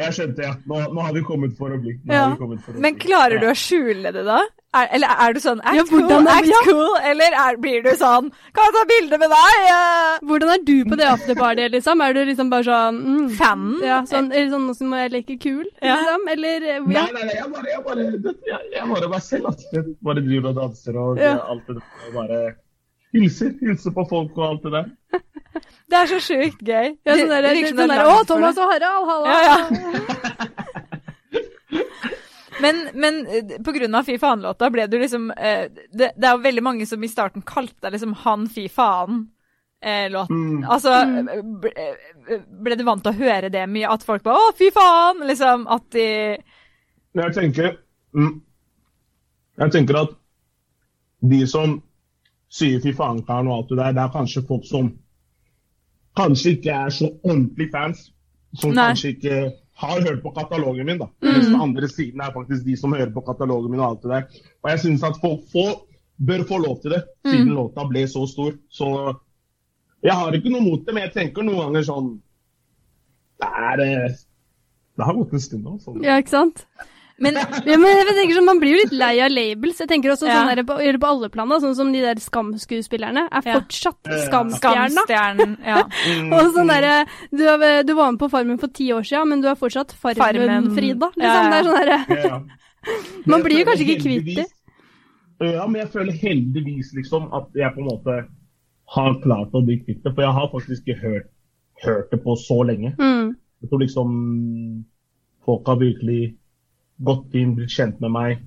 Jeg skjønte, ja. Nå, nå har vi kommet for å bli. Nå Ja. har vi for å Men bli. klarer du å skjule det da? Er, eller er du sånn act Ja, cool, er- act ja. cool, eller er, blir du sånn Kan jeg ta bilde med deg? eh?» Hvordan er du på det afterpartyet, liksom? Er du liksom bare sånn mm, Fanen? Ja, sånn, eller sånn nå som jeg leker kul, Ja. liksom? Eller ja. Nei, nei, nei, jeg bare, jeg bare, jeg, jeg bare meg selv. altså. Jeg bare driver og danser og Ja. alt det der. Bare hilser, hilser på folk og alt det der. Det er så sjukt gøy. Ja, sånn der, det virker sånn er der, Å, Thomas og Harald, halla! Ja, ja. Men, men eh, på grunn av Fy faen-låta ble du liksom eh, det, det er jo veldig mange som i starten kalte deg liksom Han fy faen. Låten. Mm. Altså, eh, ble, eh, ble du vant til å høre det mye? At folk bare 'Å, fy faen!' Liksom at de jeg tenker mm, Jeg tenker at de som sier fy faen-karen og alt det der, det er kanskje folk som kanskje ikke er så ordentlig fans. Som Nei. kanskje ikke har hørt på katalogen min, da. Mens den andre siden er faktisk de som hører på katalogen min og alt det der. Og jeg syns at folk få, bør få lov til det, siden låta ble så stor. Så jeg har ikke noe mot det, men jeg tenker noen ganger sånn Det er eh, Det har gått en stund nå. Sånn. Ja, ikke sant? Men Ja, men jeg tenker sånn, Man blir jo litt lei av labels. Jeg tenker også Ja. sånn der, på, gjør det på alle plan, sånn som de der Skam-skuespillerne er fortsatt Ja. Skam-stjerner. Skamstjernen, ja. Mm, Og sånn derre du, du var med på Farmen for ti år siden, men du er fortsatt Farmen. Farmen-Frida. Liksom. Ja, ja. Det sånn Ja. Man blir jo kanskje ikke kvitt det. Ja, men jeg føler heldigvis liksom at jeg på en måte har klart å bli kvitt det. For jeg har faktisk ikke hørt, hørt det på så lenge. mm. Jeg tror liksom folk har virkelig gått inn, blitt kjent med meg,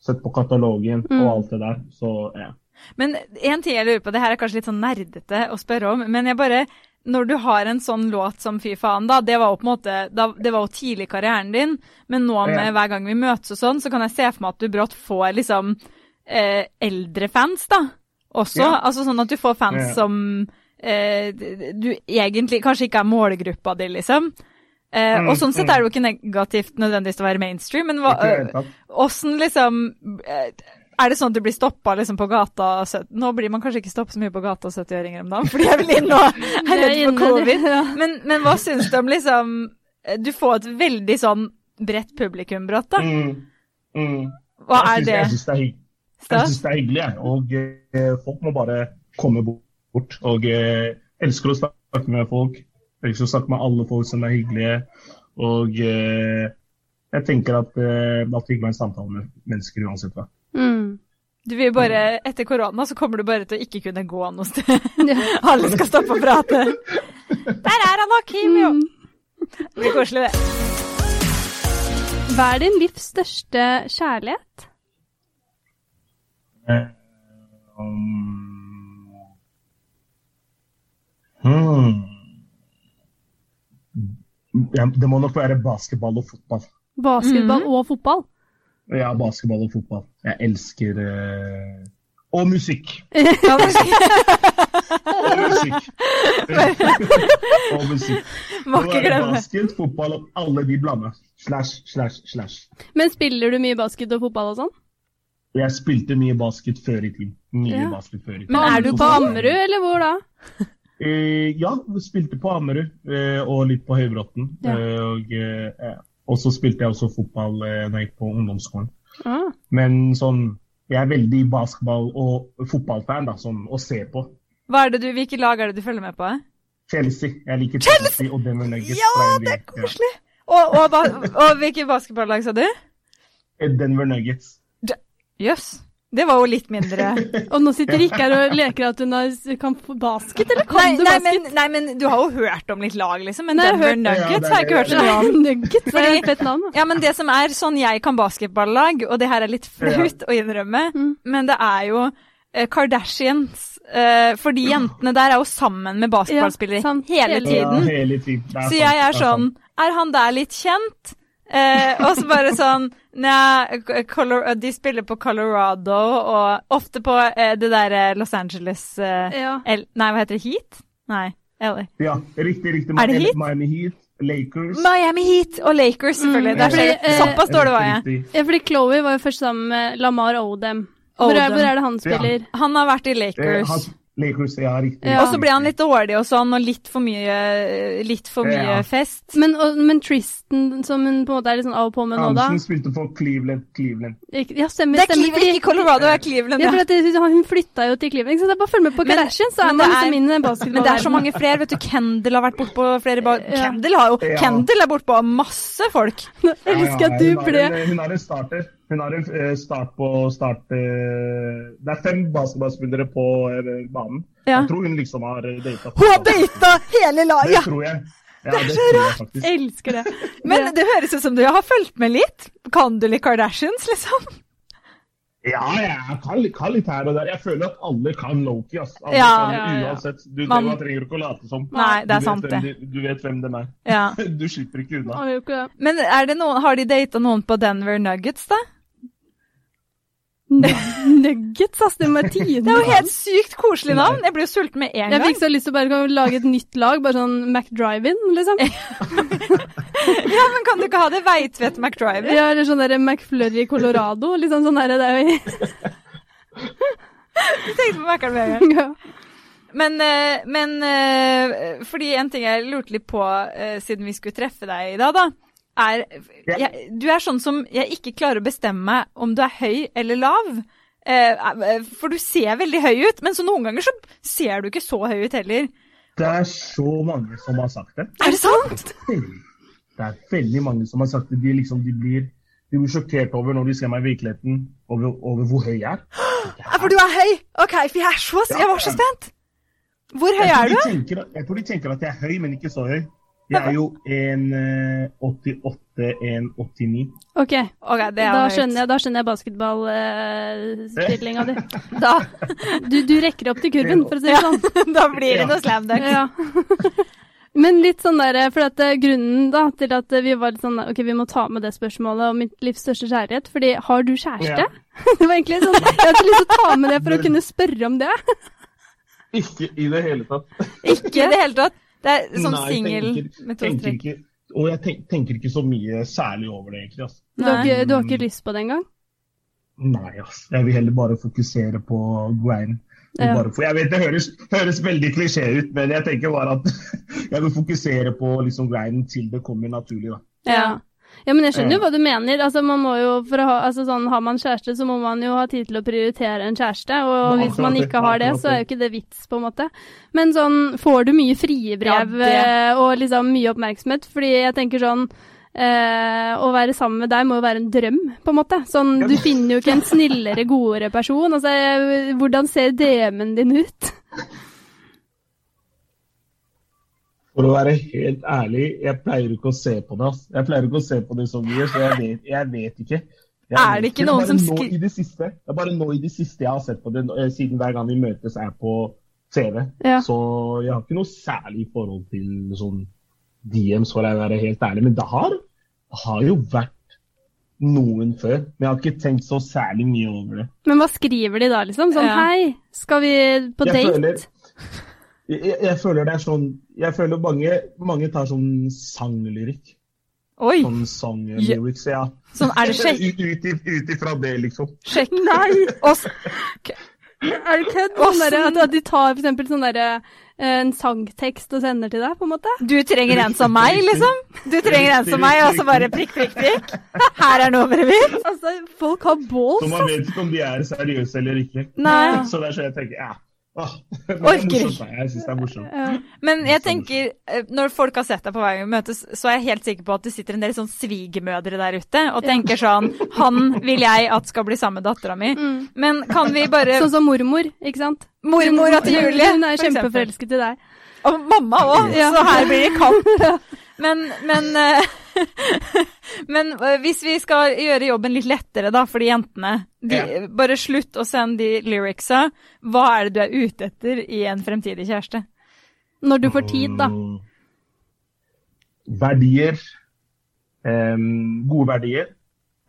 sett på katalogen Mm. og alt det der. Så ja. Men en ting jeg lurer på, det her er kanskje litt sånn nerdete å spørre om, men jeg bare Når du har en sånn låt som Fy faen, da, det var jo på en måte da, Det var jo tidlig i karrieren din, men nå med hver gang vi møtes og sånn, så kan jeg se for meg at du brått får liksom eh, eldre fans, da. Også. Ja. Altså sånn at du får fans Ja. som eh, du egentlig kanskje ikke er målgruppa di, liksom. Eh, Mm, og sånn sett mm. er det jo ikke negativt nødvendigvis å være mainstream, men hva, tatt. Åssen liksom eh, Er det sånn at du blir stoppa liksom på gata Nå blir man kanskje ikke stoppet så mye på gata 70-åringer om dagen, fordi jeg vil inn og er redd for covid. Men, men hva syns du om liksom eh, Du får et veldig sånn bredt publikum brått, da. Mm. Mm. Hva er det? Jeg syns det er hyggelig. Jeg Stas? det er hyggelig, jeg. Og eh, folk må bare komme bort. Og eh, elsker å snakke med folk. Å snakke med alle folk som er hyggelige. Og eh, jeg tenker at eh, det er alltid hyggelig med en samtale med mennesker uansett hva. Mm. Du vil bare, Etter korona så kommer du bare til å ikke kunne gå noe sted. Alle skal stoppe og prate. Der er han Hakim, jo! Mm. Det blir koselig, det. Hva er din livs største kjærlighet? Eh, um, hmm. Det må nok være basketball og fotball. Basketball og fotball? Ja, basketball og fotball. Jeg elsker uh... Og musikk. Ja, men- Og musikk. og musikk. Må ikke glemme. Basket, fotball og alle de blanda. Slash, slash, slash. Men spiller du mye basket og fotball og sånn? Jeg spilte mye basket før i tid. Mye Ja. basket før i tid. Men er du på Ammerud, eller hvor da? Eh, ja, spilte på Ammerud eh, og litt på Høybråten. Ja. Eh, og, eh, så spilte jeg også fotball eh, da jeg gikk på ungdomsskolen. Ah. Men sånn, jeg er veldig basketball- og fotballfan, da, sånn å se på. Hva er det du, Hvilke lag er det du følger med på? Chelsea. Jeg liker Chelsea, og Denver Nuggets. Ja, det er koselig! Og, og, og, og hvilke basketballag sa du? Denver Nuggets. Jøss. Det var jo litt mindre Og nå sitter Rikke her og leker at hun kan basket, eller kan nei, du nei, basket? men, nei, men du har jo hørt om litt lag, liksom. Men Nei, Denver hørt- Nuggets Ja, har jeg ikke hørt så mye om. Nuggets, det er et fett navn. Ja, men det som er sånn jeg kan basketballag, og det her er litt flaut å innrømme, Mm. men det er jo eh, Kardashians. eh, for de jentene der er jo sammen med basketballspillere Ja, hele Ja, tiden. hele tiden. Så jeg er sånn er han der litt kjent? Eh, og så bare sånn Nei, Color, de spiller på Colorado, og ofte på eh, det der Los Angeles eh, Ja. el, Nei, hva heter det? Heat? Nei, LA. Ja, riktig, riktig. Er det Miami- Heat? Miami Heat, Lakers. Miami Heat og Lakers, selvfølgelig. Mm, Der fordi, eh, Såpass dårlig var jeg. Ja, fordi Chloé var jo først sammen med Lamar Odem. Hvor er, Odom. hvor er det han Ja. spiller? Han har vært i Eh, Lakers. han- Lakers, ja, riktig. Ja. Og så blir han litt dårlig og sånn, og litt for mye, litt for mye Ja. fest. Men, og, men Tristan, som hun på en måte er litt sånn av og på med nå, da Hansen spilte for Cleveland. Cleveland. Ikke- Ja, stemmer. Det er stemmer Cleveland, ikke Colorado, det er Cleveland. Ja, Ja. for at det, Hun flytta jo til Cleveland, så det er bare å følge med på Kardashian, så er man liksom inn i den Men det er så mange flere, vet du. Kendall har vært bortpå flere ba Ja. Kendall har jo Ja. Kendall er bortpå masse folk. Jeg elsker at du ble hun er en starter. Hun har en eh, start på start eh, Det er fem basketballspillere på eh, banen. Ja. Jeg tror hun liksom har data. Hun har data hele Det laget! tror jeg. Ja, Det er så tror jeg. Elsker det. Men det høres ut som du har fulgt med litt. Kan du litt Kardashians, liksom? Ja, jeg kan, kan litt her og der. Jeg føler at alle kan Loki. ass. Alle Ja. kan, Ja, ja. Uansett. Du, Man- trenger ikke å late som. Nei, det er du sant, det. de- Du vet hvem de er. Ja. Du slipper ikke unna. Det. Men er det noen, har de data noen på Denver Nuggets, da? Nuggets, ass. Det ti. Det er jo helt sykt koselig navn. Jeg ble jo sulten med en gang. Jeg fikk så lyst til å bare lage et nytt lag, bare sånn McDrive-in, liksom. Ja, men kan du ikke ha det Veitvet McDriver? Ja, eller sånn derre McFlurry Colorado. Liksom sånn derre det er jo Tenkte på Mac-en med en gang. Men, eh, men eh, fordi en ting jeg lurte litt på eh, siden vi skulle treffe deg i dag, da, er jeg, Du er sånn som jeg ikke klarer å bestemme om du er høy eller lav. Eh, eh, for du ser veldig høy ut, men så noen ganger så ser du ikke så høy ut heller. Det er så mange som har sagt det. Er det sant? Det er veldig mange som har sagt det. De, liksom, de, blir, de blir sjokkert over når de ser meg i virkeligheten, over, over hvor høy jeg er. er. for du er høy! Ok, for jeg er så Jeg var så spent. Hvor høy er du? tenker, jeg tror de tenker at jeg er høy, men ikke så høy. Jeg er jo en 1,88-1,89. Ok, Ok, det er da høyt. skjønner jeg, da skjønner jeg basketballspillinga di. Da, Du, du rekker opp til kurven, for å si det sånn. da blir det noe slam dunk. Ja. Men litt sånn der, for at eh, grunnen da, til at eh, vi var litt sånn Ok, vi må ta med det spørsmålet om mitt livs største kjærlighet. Fordi har du kjæreste? Ja. Det var egentlig sånn Jeg hadde lyst til å ta med det for å kunne spørre om det. Ikke i det hele tatt. Ikke i det hele tatt. Det er sånn Nei, singel tenker- med to tenker strekk. ikke, Og jeg tenker, tenker ikke så mye særlig over det, egentlig. Altså. Du har, ikke, du har ikke lyst på det engang? Nei, ass. Jeg vil heller bare fokusere på grind. Ja. bare, for jeg vet det høres, høres veldig klisjé ut, men jeg tenker bare at jeg vil fokusere på liksom grinden til det kommer naturlig. da. Ja. Ja, men jeg skjønner jo hva du mener. Altså, man må jo, for å ha, altså, sånn, Har man kjæreste, så må man jo ha tid til å prioritere en kjæreste. Og hvis man ikke har det, så er jo ikke det vits, på en måte. Men sånn, får du mye frie brev Ja, eh, og liksom mye oppmerksomhet? Fordi jeg tenker sånn eh, Å være sammen med deg må jo være en drøm, på en måte. Sånn, du finner jo ikke en snillere, godere person. Altså, hvordan ser DM-en din ut? For å være helt ærlig, jeg pleier ikke å se på det. ass. Jeg pleier ikke å se på det så mye, så jeg vet, jeg vet ikke. Jeg Er det ikke noen som skriver det Det er bare nå i det siste jeg har sett på det, eh, siden hver gang vi møtes er på TV. Ja. Så jeg har ikke noe særlig forhold til sånn DMs, for å være helt ærlig. Men det har, det har jo vært noen før. Men jeg har ikke tenkt så særlig mye over det. Men hva skriver de da, liksom? Sånn Ja. hei, skal vi på Jeg date? føler- Jeg, jeg, jeg føler det er sånn Jeg føler mange, mange tar sånn sanglyrikk. Oi, Sånn sanglyrics, ja. sånn er det sjekk. Ut, ut, ut ifra det, liksom. sjekk. Nei! Også, Er det kødd? Sånn at, at de tar for eksempel sånn derre eh, en sangtekst og sender til deg, på en måte? Du trenger en som meg, liksom? Du trenger en som meg, og så bare prikk, prikk, prikk. Her er nummeret mitt. Altså, folk har balls, Så man vet ikke om de er seriøse eller ikke. Nei. Så det er så jeg tenker, ja. Det Orker ikke. Jeg syns det er morsomt. Ja. Men jeg tenker, eh, når folk har sett deg på vei møtes, så er jeg helt sikker på at det sitter en del sånn svigermødre der ute og tenker sånn Han vil jeg at skal bli sammen med dattera mi. Mm. Men kan vi bare Sånn som mormor, ikke sant? Mormora til Julie, Hun er kjempeforelsket i deg. Og mamma òg, Ja. så her blir det kamp. Men, men, eh, men eh, hvis vi skal gjøre jobben litt lettere da, for de jentene de, Ja. Bare slutt å sende de lyricsa. Hva er det du er ute etter i en fremtidig kjæreste? Når du får tid, da. Mm. verdier. Um, gode verdier.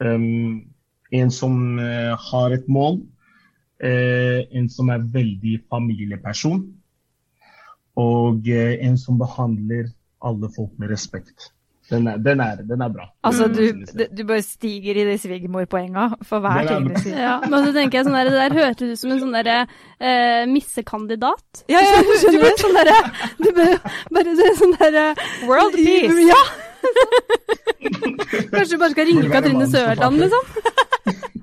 Um, en som uh, har et mål. Uh, en som er veldig familieperson. Og uh, en som behandler alle folk med respekt. Den er, den er, den er bra. Altså, du, du bare stiger i de svigermorpoenga for hver er ting du sier. Ja, men så tenker jeg sånn der, Det der hørtes ut som en sånn derre eh, missekandidat. Ja, ja, Du skjønner det. sånn derre Du bør bare se sånn derre World peace. Ja! Kanskje du bare skal ringe Katrine Sørland, liksom?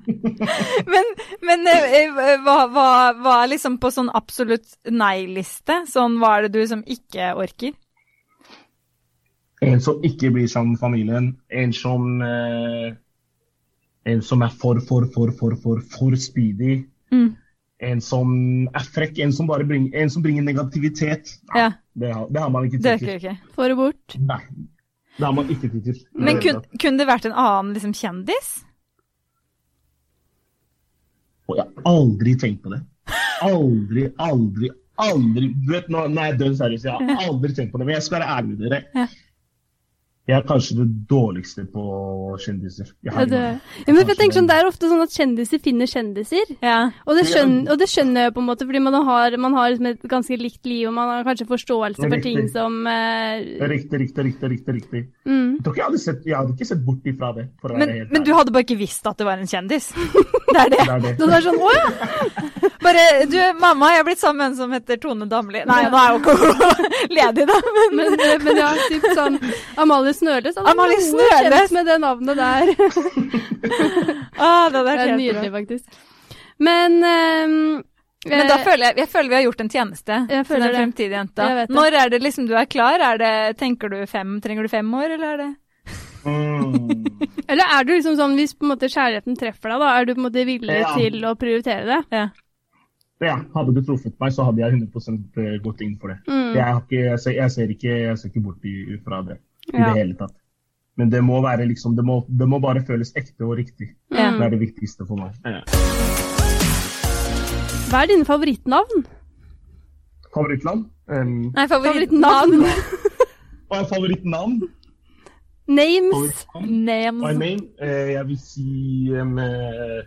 Men, men eh, eh, hva, hva, hva er liksom på sånn absolutt nei-liste? Sånn hva er det du som ikke orker? En som ikke blir sammen med familien. En som eh, En som er for, for, for, for, for, for speedy. Mm. En som er frekk. En som bare bringer, en som bringer negativitet. Ja, Det har, det har man ikke det tid til. du ikke. Få det bort. Nei. Det har man ikke tid til. Men kun, kunne det vært en annen liksom, kjendis? Og jeg har aldri tenkt på det. Aldri, aldri, aldri. Du vet, nå, nei, dønn seriøs. Jeg har aldri tenkt på det. Men jeg skal være ærlig med dere. Jeg er kanskje det dårligste på kjendiser. Jeg Ja, har det, ja, men jeg tenker sånn, Det er ofte sånn at kjendiser finner kjendiser. Ja. Og det, skjønner, og det skjønner jeg på en måte, fordi man har, man har liksom et ganske likt liv, og man har kanskje forståelse for Riktig. ting som uh... Riktig, riktig, riktig. riktig, riktig. mm. Jeg tror ikke jeg hadde sett, jeg hadde ikke sett bort ifra det. For Men, helt men du hadde bare ikke visst at det var en kjendis? Det er det. Det er det. Så det er sånn, å ja! Bare du, mamma, jeg har blitt sammen med en som heter Tone Damli. Nei, nå er jo ikke hun ledig, da. Men, Men, eh, men ja, typ sånn Amalie Snøløs. hadde Amalie noe Snøløs! kjent med det navnet der. ah, det Det er helt nydelig, bra. faktisk. Men um, Men da eh, føler jeg, jeg føler vi har gjort en tjeneste for den fremtidige jenta. Når er det liksom du er klar? Er det, tenker du fem, trenger du fem år, eller er det Mm. Eller er du liksom sånn, hvis på en måte kjærligheten treffer deg, da, er du på en måte villig Ja. til å prioritere det? Ja. Ja, hadde du truffet meg, så hadde jeg 100 gått inn for det. Mm. Jeg, har ikke, jeg, ser, jeg, ser ikke, jeg ser ikke bort fra det i Ja. det hele tatt. Men det må være liksom, det må, det må bare føles ekte og riktig. Ja. Det er det viktigste for meg. Ja. Hva er dine favorittnavn? Favorittland? Um, Nei, Favorittnavn? og favorittnavn? Names? Names. My name? Uh, jeg vil si um, uh,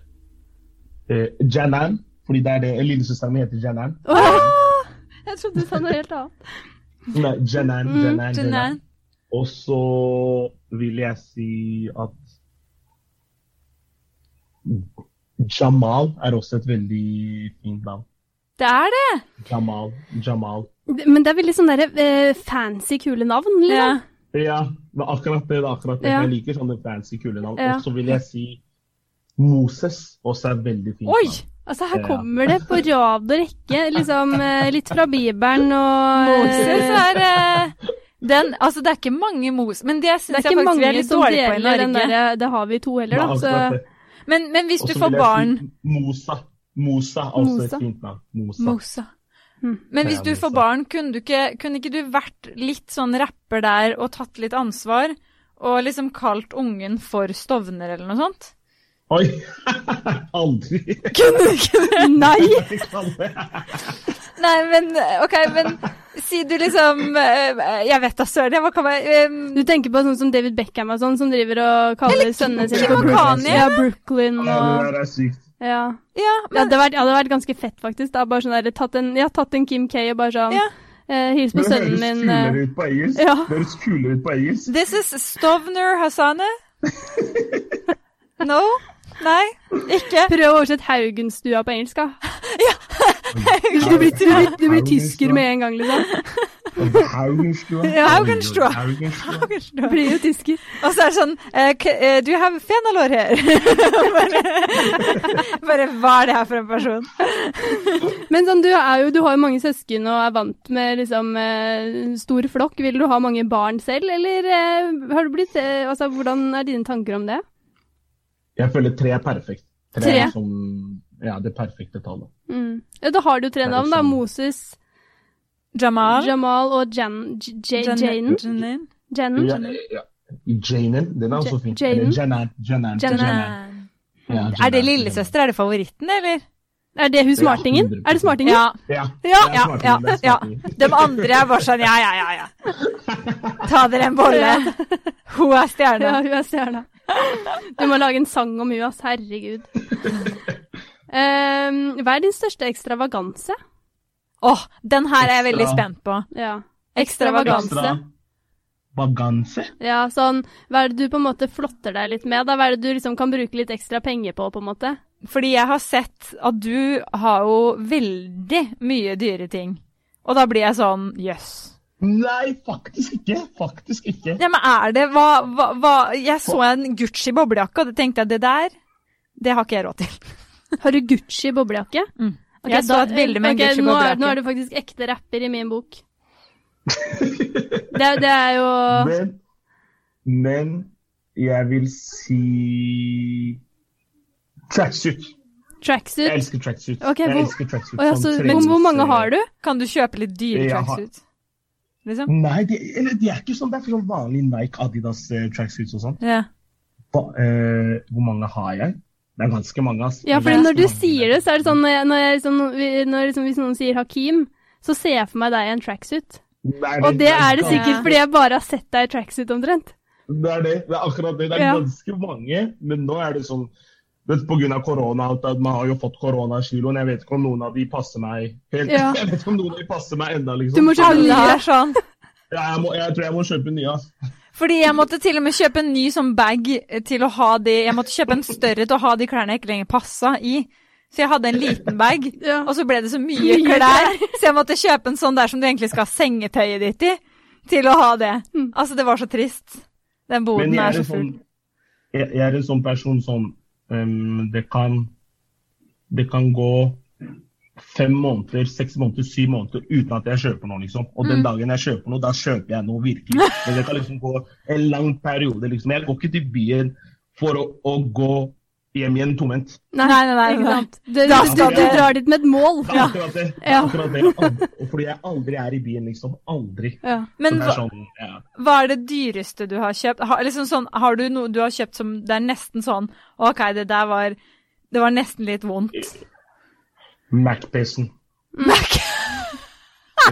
eh, Janan, fordi det er det lillesøsteren min heter Janan. Oh! jeg trodde du sa noe helt annet. Nei, Janan, Mm, Janan, Janan. Og så vil jeg si at Jamal er også et veldig fint navn. Det er det! Jamal. Jamal. Men det er veldig sånn derre uh, fancy, kule navn, Ja. liksom. Ja, men akkurat det. det er akkurat det. Ja. Jeg liker sånne fancy, kule navn. Ja. Og så vil jeg si Moses også er veldig fint Oi! navn. Altså, her kommer det på rad og rekke, liksom eh, litt fra Bibelen og Moses er den, altså Det er ikke mange mos... men det syns jeg faktisk vi er litt dårlige på i Norge. derre Det har vi to heller, er da. Så. Men, men hvis du får barn si Mosa. Mosa er også Mosa. et fint navn. Mosa. Mosa. Mm. Men hvis du får barn, kunne, du ikke, kunne ikke du vært litt sånn rapper der og tatt litt ansvar? Og liksom kalt ungen for Stovner eller noe sånt? Oi! Aldri. Kunne du ikke det? Nei! Nei, men OK, men si du liksom eh, Jeg vet da søren, jeg hva kan være Du tenker på sånn som David Beckham og sånn, som driver og kaller sønnene sine for Brooklyn. Ja, Brooklyn Ja, det er sykt. Ja. Ja, Ja, men det hadde vært, ja, det hadde vært ganske fett, faktisk. Da. Bare sånn der, tatt en, jeg har tatt en Kim K og bare sånn Ja. eh, Hils på Men det sønnen høres min. kulere eh, ut på engelsk. Ja. Det høres kulere ut på engelsk. This is Stovner Hasane? No? Nei? Ikke? Prøv å oversette Haugenstua på engelsk, da. Du blir, du blir, du blir tysker med en gang, liksom. Haugenstua. Ja, Haugenstua. Haugenstua. Du blir jo tysker. Og så er det sånn eh, eh, Do you have fenalår her? bare, bare hva er det her for en person? Men sånn, du, er jo, du har jo mange søsken og er vant med liksom eh, stor flokk. Vil du ha mange barn selv, eller eh, har du blitt Altså, hvordan er dine tanker om det? Jeg føler tre er perfekt. Tre, Tre? er som ja, det perfekte tallet. Mm. Ja, da har du tre navn, da. sånn? Moses, Jamal? Jamal og Jan, J J Jan- Janen. Janen? Janen. Ja, ja. Janen, den er også fin. Janen? Janan. Janan. Janan. Janan. Ja, Er det lillesøster? Er det favoritten, eller? Er det hun smartingen? 100%. Er det smartingen? Ja. Ja, Ja, det er ja, smartingen, ja, ja. De andre er bare sånn ja, ja, ja, ja. Ta dere en bolle. Hun er stjerne. Ja, hun er stjerna. Du må lage en sang om henne, ass. Herregud. Um, hva er din største ekstravaganse? Åh, den her er jeg veldig Ekstra. spent på. Ja. Ekstravaganse. Ekstravaganse? Ja, sånn Hva er det du på en måte flotter deg litt med? da? Hva er det du liksom kan bruke litt ekstra penger på, på en måte? Fordi jeg har sett at du har jo veldig mye dyre ting. Og da blir jeg sånn jøss. Nei, faktisk ikke. Faktisk ikke. Ja, men er det hva, hva, hva Jeg så en Gucci boblejakke, og da tenkte jeg det der, det har ikke jeg råd til. Har du Gucci boblejakke? Mm. Okay, Jeg så et bilde med en ok, Gucci nå er, boblejakke. nå er du faktisk ekte rapper i min bok. Det, det er jo Men, men jeg vil si tracksuit. Jeg elsker tracksuit. Ok, jeg hvor- elsker tracksuit. Å ja, så, hvor, mange har du? Kan du kjøpe litt dyre tracksuit? har- tracksuit? Liksom? Nei, de, de er ikke sånn. Det er sånn vanlig Nike, Adidas uh, tracksuits og sånn. Ja. Eh, hvor mange har jeg? Det er ganske mange. ass. Ja, for når du sier det, så er det sånn når jeg, når jeg, liksom, når liksom, Hvis noen sier Hakim, så ser jeg for meg deg i en tracksuit. Nei, Og det er det sikkert sikkert fordi jeg bare har sett deg i tracksuit omtrent. Det er det. Det er akkurat det. Det er Ja. ganske mange, men nå er det sånn grunn av korona, man har jo fått koronakiloen. Jeg vet ikke om noen av de passer meg helt. Ja. Jeg vet ikke om noen av de passer meg enda, liksom. Du må kjøpe Alle nye. sånn. Ja, jeg, må, jeg tror jeg må kjøpe nye. Altså. Fordi jeg måtte til og med kjøpe en ny sånn bag til å ha de Jeg måtte kjøpe en større til å ha de klærne jeg ikke lenger passa i. Så jeg hadde en liten bag, Ja. og så ble det så mye Mye klær. Så jeg måtte kjøpe en sånn der som du egentlig skal ha sengetøyet ditt i, til å ha det. Mm. Altså, det var så trist. Den boden er er, så full. sånn, jeg, jeg er en sånn person som ehm, det kan Det kan gå fem måneder, seks måneder, syv måneder uten at jeg kjøper noe, liksom. Og den Mm. dagen jeg kjøper noe, da kjøper jeg noe virkelig. Men det kan liksom gå en lang periode, liksom. Jeg går ikke til byen for å, å gå hjem igjen tomhendt. Nei, Nei, nei, nei, ikke sant. Du, Da du, du drar dit med et mål. Er akkurat det. Det Ja. akkurat det. Aldri- Fordi jeg aldri er i byen, liksom. Aldri. Ja. Men hva, er sånn, ja. hva er det dyreste du har kjøpt? Har, liksom sånn, har du noe du har kjøpt som det er nesten sånn OK, det der var Det var nesten litt vondt. Mac-PC-en. Mac.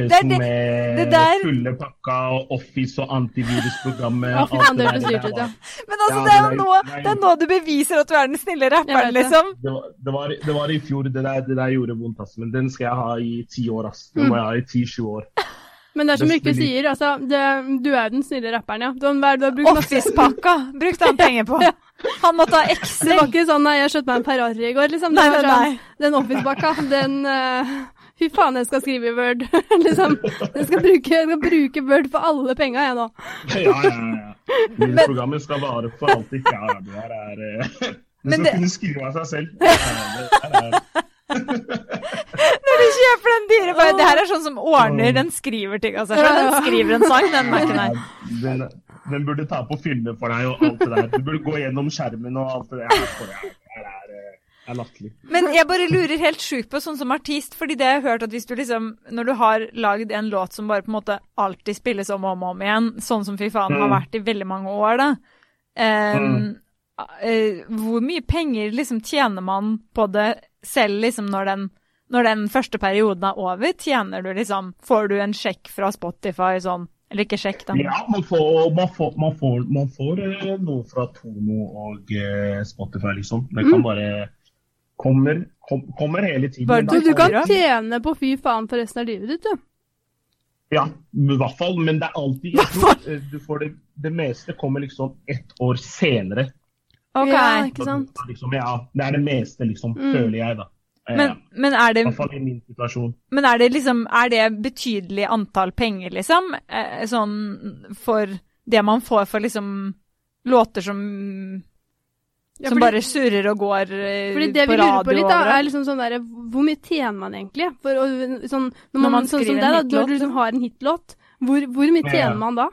Det det- med det der- fulle pakka og Office og antivirusprogrammet. Ja, fy faen, det hørtes der, dyrt det ut, ja. Men altså, det er det nå, det er- nå du beviser at du er den snille rapperen, det. liksom. Det var, det, var, det var i fjor. Det der, det der gjorde vondt, ass. Men den skal jeg ha i ti år, ass. Den må jeg ha i ti-sju år. Men det er som Det Rykte sier, altså, det, du er den snille rapperen, ja. Du, du har brukt Office-pakka brukte han penger på. Han måtte ha Det Excel. var ikke sånn 'nei, jeg kjøpte meg en Ferrari i går', liksom. Det Nei, nei, sånn, nei. Den Office-pakka, den uh, Fy faen, jeg skal skrive i Word. liksom. Jeg skal bruke, jeg skal bruke Word for alle penga, jeg nå. Ja, ja, ja. Mine programmer skal vare for alltid. Ja, ja, det her er eh, Men skal det- kunne skrive av seg selv. Ja, ja, det her er- Når du kjøper den dyre bare, Det her er sånn som ordner, den skriver ting av seg selv. Den skriver en sang, den Mac-en her. Den, den burde ta på fylle for deg og alt det der. Du burde gå gjennom skjermen og alt det der. For det her er, eh, er latterlig. Men jeg bare lurer helt sjukt på, sånn som artist, fordi det jeg har hørt at hvis du liksom Når du har lagd en låt som bare på en måte alltid spilles om og om, og om igjen, sånn som Fy faen har Mm. vært i veldig mange år, da um, Mm. uh, Hvor mye penger liksom tjener man på det selv liksom når den når den første perioden er over, tjener du liksom Får du en sjekk fra Spotify sånn Eller ikke sjekk, da. Ja, man får, man får, man får, man får eh, noe fra Tono og eh, Spotify, liksom. Det kan bare Kommer, kom, kommer hele tiden. Bare Du, du kan tjene på fy faen for resten av livet ditt, du. Ja, i hvert fall. Men det er alltid jeg tror, eh, du får det, det meste kommer liksom ett år senere. Ok. Ja, ikke sant? Liksom, ja, det er det meste, liksom, Mm. føler jeg, da. Eh, Men, men er det. Men er det liksom Er det betydelig antall penger, liksom? Eh, sånn for det man får for liksom låter som Ja, Som bare surrer og går på eh, Fordi det vi lurer på litt, da, er liksom sånn derre Hvor mye tjener man egentlig? For og, sånn, når man, man sånn som skriver deg, en da, hitlåt, når du liksom har en hitlåt, hvor, hvor mye Ja. tjener man da?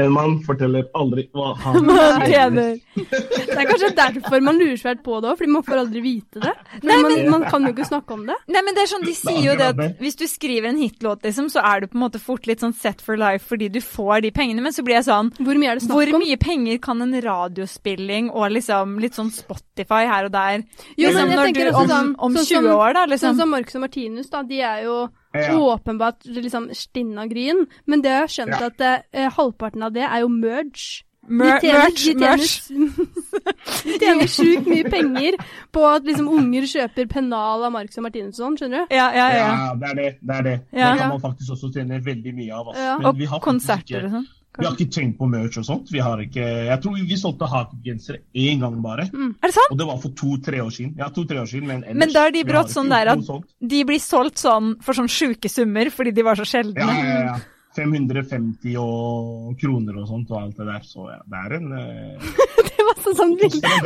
En mann forteller aldri hva han tjener. Det er kanskje derfor man lurer svært på det òg, fordi man får aldri vite det. Nei, man, man kan jo ikke snakke om det. Nei, men det er sånn, De sier jo det at hvis du skriver en hitlåt, liksom, så er du på en måte fort litt sånn set for life fordi du får de pengene. Men så blir jeg sånn Hvor mye er det snakk om? Hvor mye penger kan en radiospilling og liksom litt sånn Spotify her og der Jo, liksom, men jeg tenker du, også om, sånn- om sånn 20 som- år, da, Sånn liksom. som Marcus og Martinus, da, de er jo Ja. åpenbart liksom stinna gryn. Men det har jeg skjønt, Ja. at eh, halvparten av det er jo merge. Mer- de tjener, merch, de tjener, merch. de tjener sjukt mye penger på at liksom unger kjøper pennal av Marcus og Martinusson, sånn, skjønner du? Ja, ja, ja. Ja, det er det. Det er det. Ja. Det kan man faktisk også tjene veldig mye av. Men Og vi har konserter og sånn. Vi har ikke tenkt på merch og sånt. Vi har ikke, jeg tror vi solgte hakegensere én gang bare. Er det sant? Og det var for to-tre år siden. Ja, to-tre år siden, men ellers Men da er de brått sånn der at de blir solgt sånn for sånn sjuke summer fordi de var så sjeldne. ja, ja. 550 og kroner og sånt og alt det der. Så ja, det er en uh... Det var sånn sånn.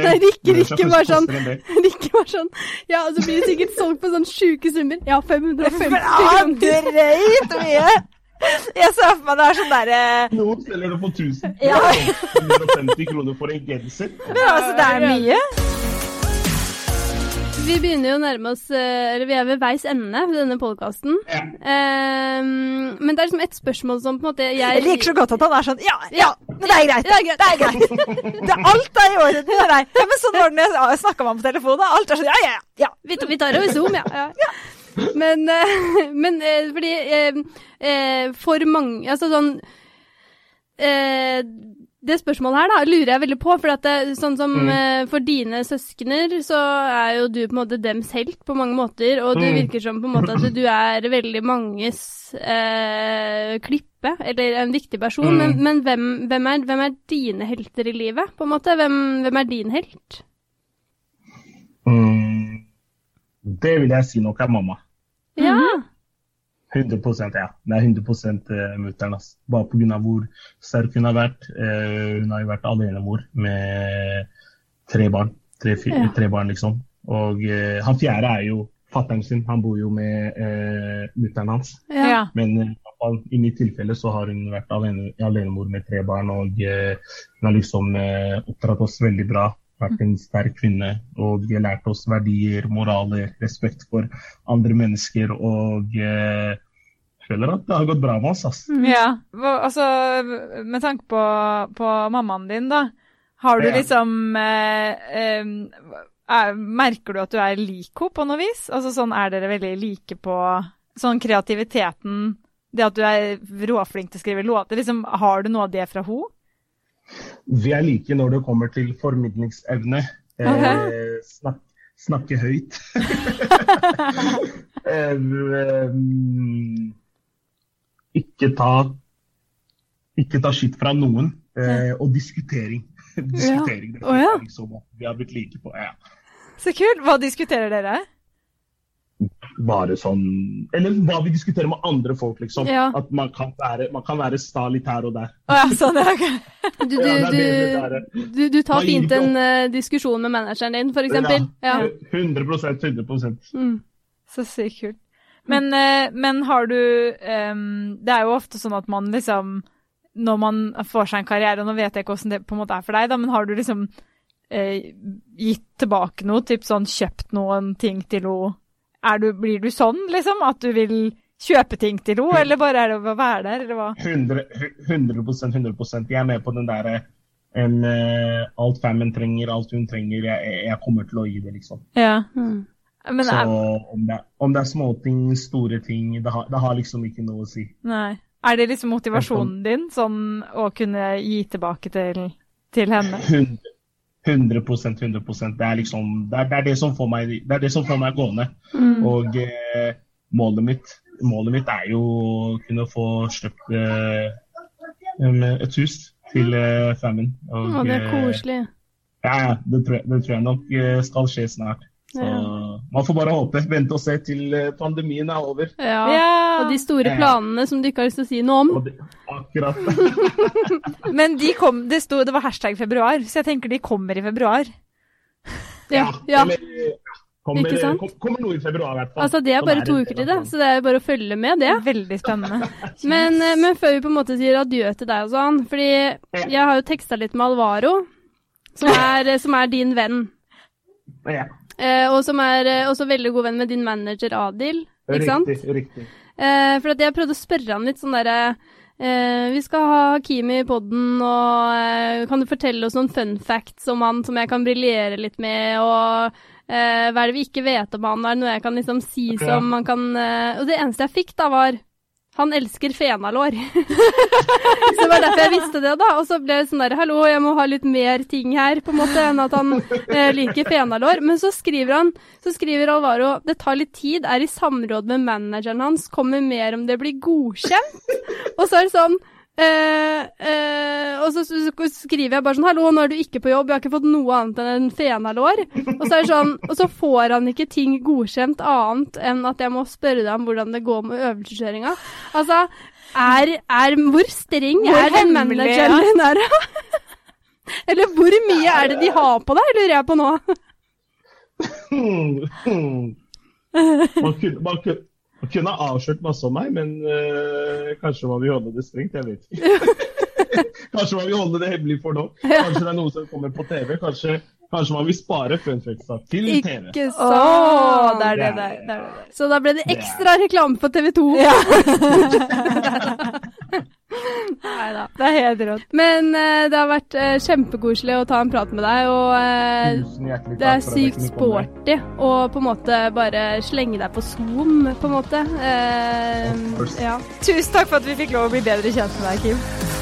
Nei, Rikke, Rikke var sånn. Rikke var sånn Ja, og så blir det sikkert solgt på sånn sjuke summer. Ja, 550 kroner. Ja, drøyt mye! Jeg ser for meg det er sånn derre Noen selger det for 1000. Ja. 150 kroner for en genser. Men altså, det er mye. Vi begynner jo å nærme oss eh, Eller vi er ved veis ende ved denne podkasten. Ja. men det er liksom et spørsmål som på en måte jeg Jeg liker så godt at han er sånn Ja, ja, men det er greit. Ja, greit. Det er greit. Det er alt er i orden med deg. Ja, men sånn var det når jeg snakka med ham på telefonen. Alt er sånn Ja, ja, ja. Vi, vi tar det over Zoom, ja. ja. Men, eh, men eh, fordi eh, for mange Altså sånn Det spørsmålet her da, lurer jeg veldig på. For det, sånn som Mm. uh, for dine søskener, så er jo du på en måte dems helt på mange måter. Og det Mm. virker som på en måte at du er veldig manges uh, klippe, eller en viktig person. Mm. Men, men hvem, hvem, er, hvem er dine helter i livet, på en måte? Hvem, hvem er din helt? Mm, det vil jeg si nok er mamma. Ja. 100 ja. Det er 100 eh, mutter'n. Altså. Bare pga. hvor sterk hun har vært. Eh, hun har jo vært alenemor med tre barn. Tre, Ja. tre barn, liksom. Og eh, han fjerde er jo fatter'n sin. Han bor jo med eh, mutter'n hans. ja. Men eh, i i mitt tilfelle så har hun vært alene, alenemor med tre barn. Og eh, hun har liksom eh, oppdratt oss veldig bra. Vært en sterk kvinne og lært oss verdier, moraler, respekt for andre mennesker. Og eh, jeg føler at det har gått bra med oss. ass. Ja, altså med tanke på, på mammaen din, da. Har du Ja. liksom eh, eh, er, Merker du at du er lik henne på noe vis? Altså sånn er dere veldig like på sånn kreativiteten, det at du er råflink til å skrive låter, liksom har du noe av det fra henne? Vi er like når det kommer til formidlingsevne. Eh, Ok. snak, snakke høyt. eh, ikke ta Ikke ta skitt fra noen. Eh, og diskutering. diskutering det ja. er liksom at vi har blitt like på. Ja. Så kult! Hva diskuterer dere? Bare sånn Eller hva vi diskuterer med andre folk, liksom. Ja. At man kan være, man kan være sta litt her og der. Å ja, sånn, ja. Du, du, Ja, du, du, du tar Man fint en uh, diskusjon med manageren din, for eksempel. Ja. 100% 100 Mm. Så sykt kult. Men, uh, men har du um, Det er jo ofte sånn at man liksom Når man får seg en karriere, og nå vet jeg ikke hvordan det på en måte er for deg, da, men har du liksom uh, gitt tilbake noe? Typ sånn kjøpt noen ting til henne? Er du, blir du sånn, liksom? At du vil kjøpe ting til henne, eller bare er det å være der, eller hva? 100, 100% 100 Jeg er med på den derre en, eh, Alt famen trenger, alt hun trenger, jeg, jeg kommer til å gi det, liksom. Ja. Mm. Men Så er, om det, om det er småting, store ting, det har, det har liksom ikke noe å si. nei. er det liksom motivasjonen din, sånn å kunne gi tilbake til, til henne? 100 100% 100 Det er liksom det er, det er det som får meg det er det som får meg gående. Mm. Og eh, målet mitt målet mitt er jo å kunne få kjøpt eh, et hus til eh, fammen. Og, Å, det er eh, koselig. Ja, det tror, jeg, det tror jeg nok eh, skal skje snart. Så Ja. man får bare håpe. Vente og se til eh, pandemien er over. Ja. Ja. Og de store planene som du ikke har lyst til å si noe om. De, akkurat. Men de kom, det, sto, det var hashtag februar, så jeg tenker de kommer i februar. Ja. ja. Eller, Kommer, Ikke sant? kom- kommer noe i februar, i hvert fall. Altså, det er bare en to uker til det, så det er bare å følge med, det. Veldig spennende. Men, eh, men før vi på en måte sier adjø til deg og sånn, fordi jeg har jo teksta litt med Alvaro, som er, som er din venn. Ja, Eh, og som er eh, også veldig god venn med din manager Adil, ikke sant? riktig, riktig. Eh, for jeg prøvde å spørre han litt sånn derre eh, Vi skal ha Kimi i poden, og eh, kan du fortelle oss noen fun facts om han som jeg kan briljere litt med, og eh, hva er det vi ikke vet om han, er det noe jeg kan liksom si okay. som man kan Og det eneste jeg fikk da, var han elsker fenalår. så det var derfor jeg visste det, da. Og så ble det sånn der Hallo, jeg må ha litt mer ting her, på en måte, enn at han eh, liker fenalår. Men så skriver han, så skriver Alvaro det tar litt tid, er i samråd med manageren hans, kommer mer om det blir godkjent. Og så er det sånn eh, eh, og så, skriver jeg bare sånn Hallo, nå er du ikke på jobb, jeg har ikke fått noe annet enn en fenalår. Og så er det sånn, og så får han ikke ting godkjent annet enn at jeg må spørre deg om hvordan det går med øvelseskjøringa. Altså, er, er Hvor streng Hvor er den manageren din her? Eller hvor mye er det de har på deg, lurer jeg på nå. Man kunne, man kunne, kunne ha avslørt masse om meg, men eh, kanskje man vil holde det strengt. Jeg vet ikke. kanskje man vil holde det hemmelig for nå. Kanskje det er noe som kommer på TV. Kanskje, kanskje man vil spare funfactsa til TV. Ikke så. Oh, det er det der. Det er det. Så da ble det ekstra reklame på TV 2. Nei da. Det er helt rått. Men uh, det har vært uh, kjempekoselig å ta en prat med deg, og uh, det er sykt sporty å på en måte bare slenge deg på Zoom, på en måte. Eh, ja. Tusen takk for at vi fikk lov å bli bedre kjent med deg, Kim.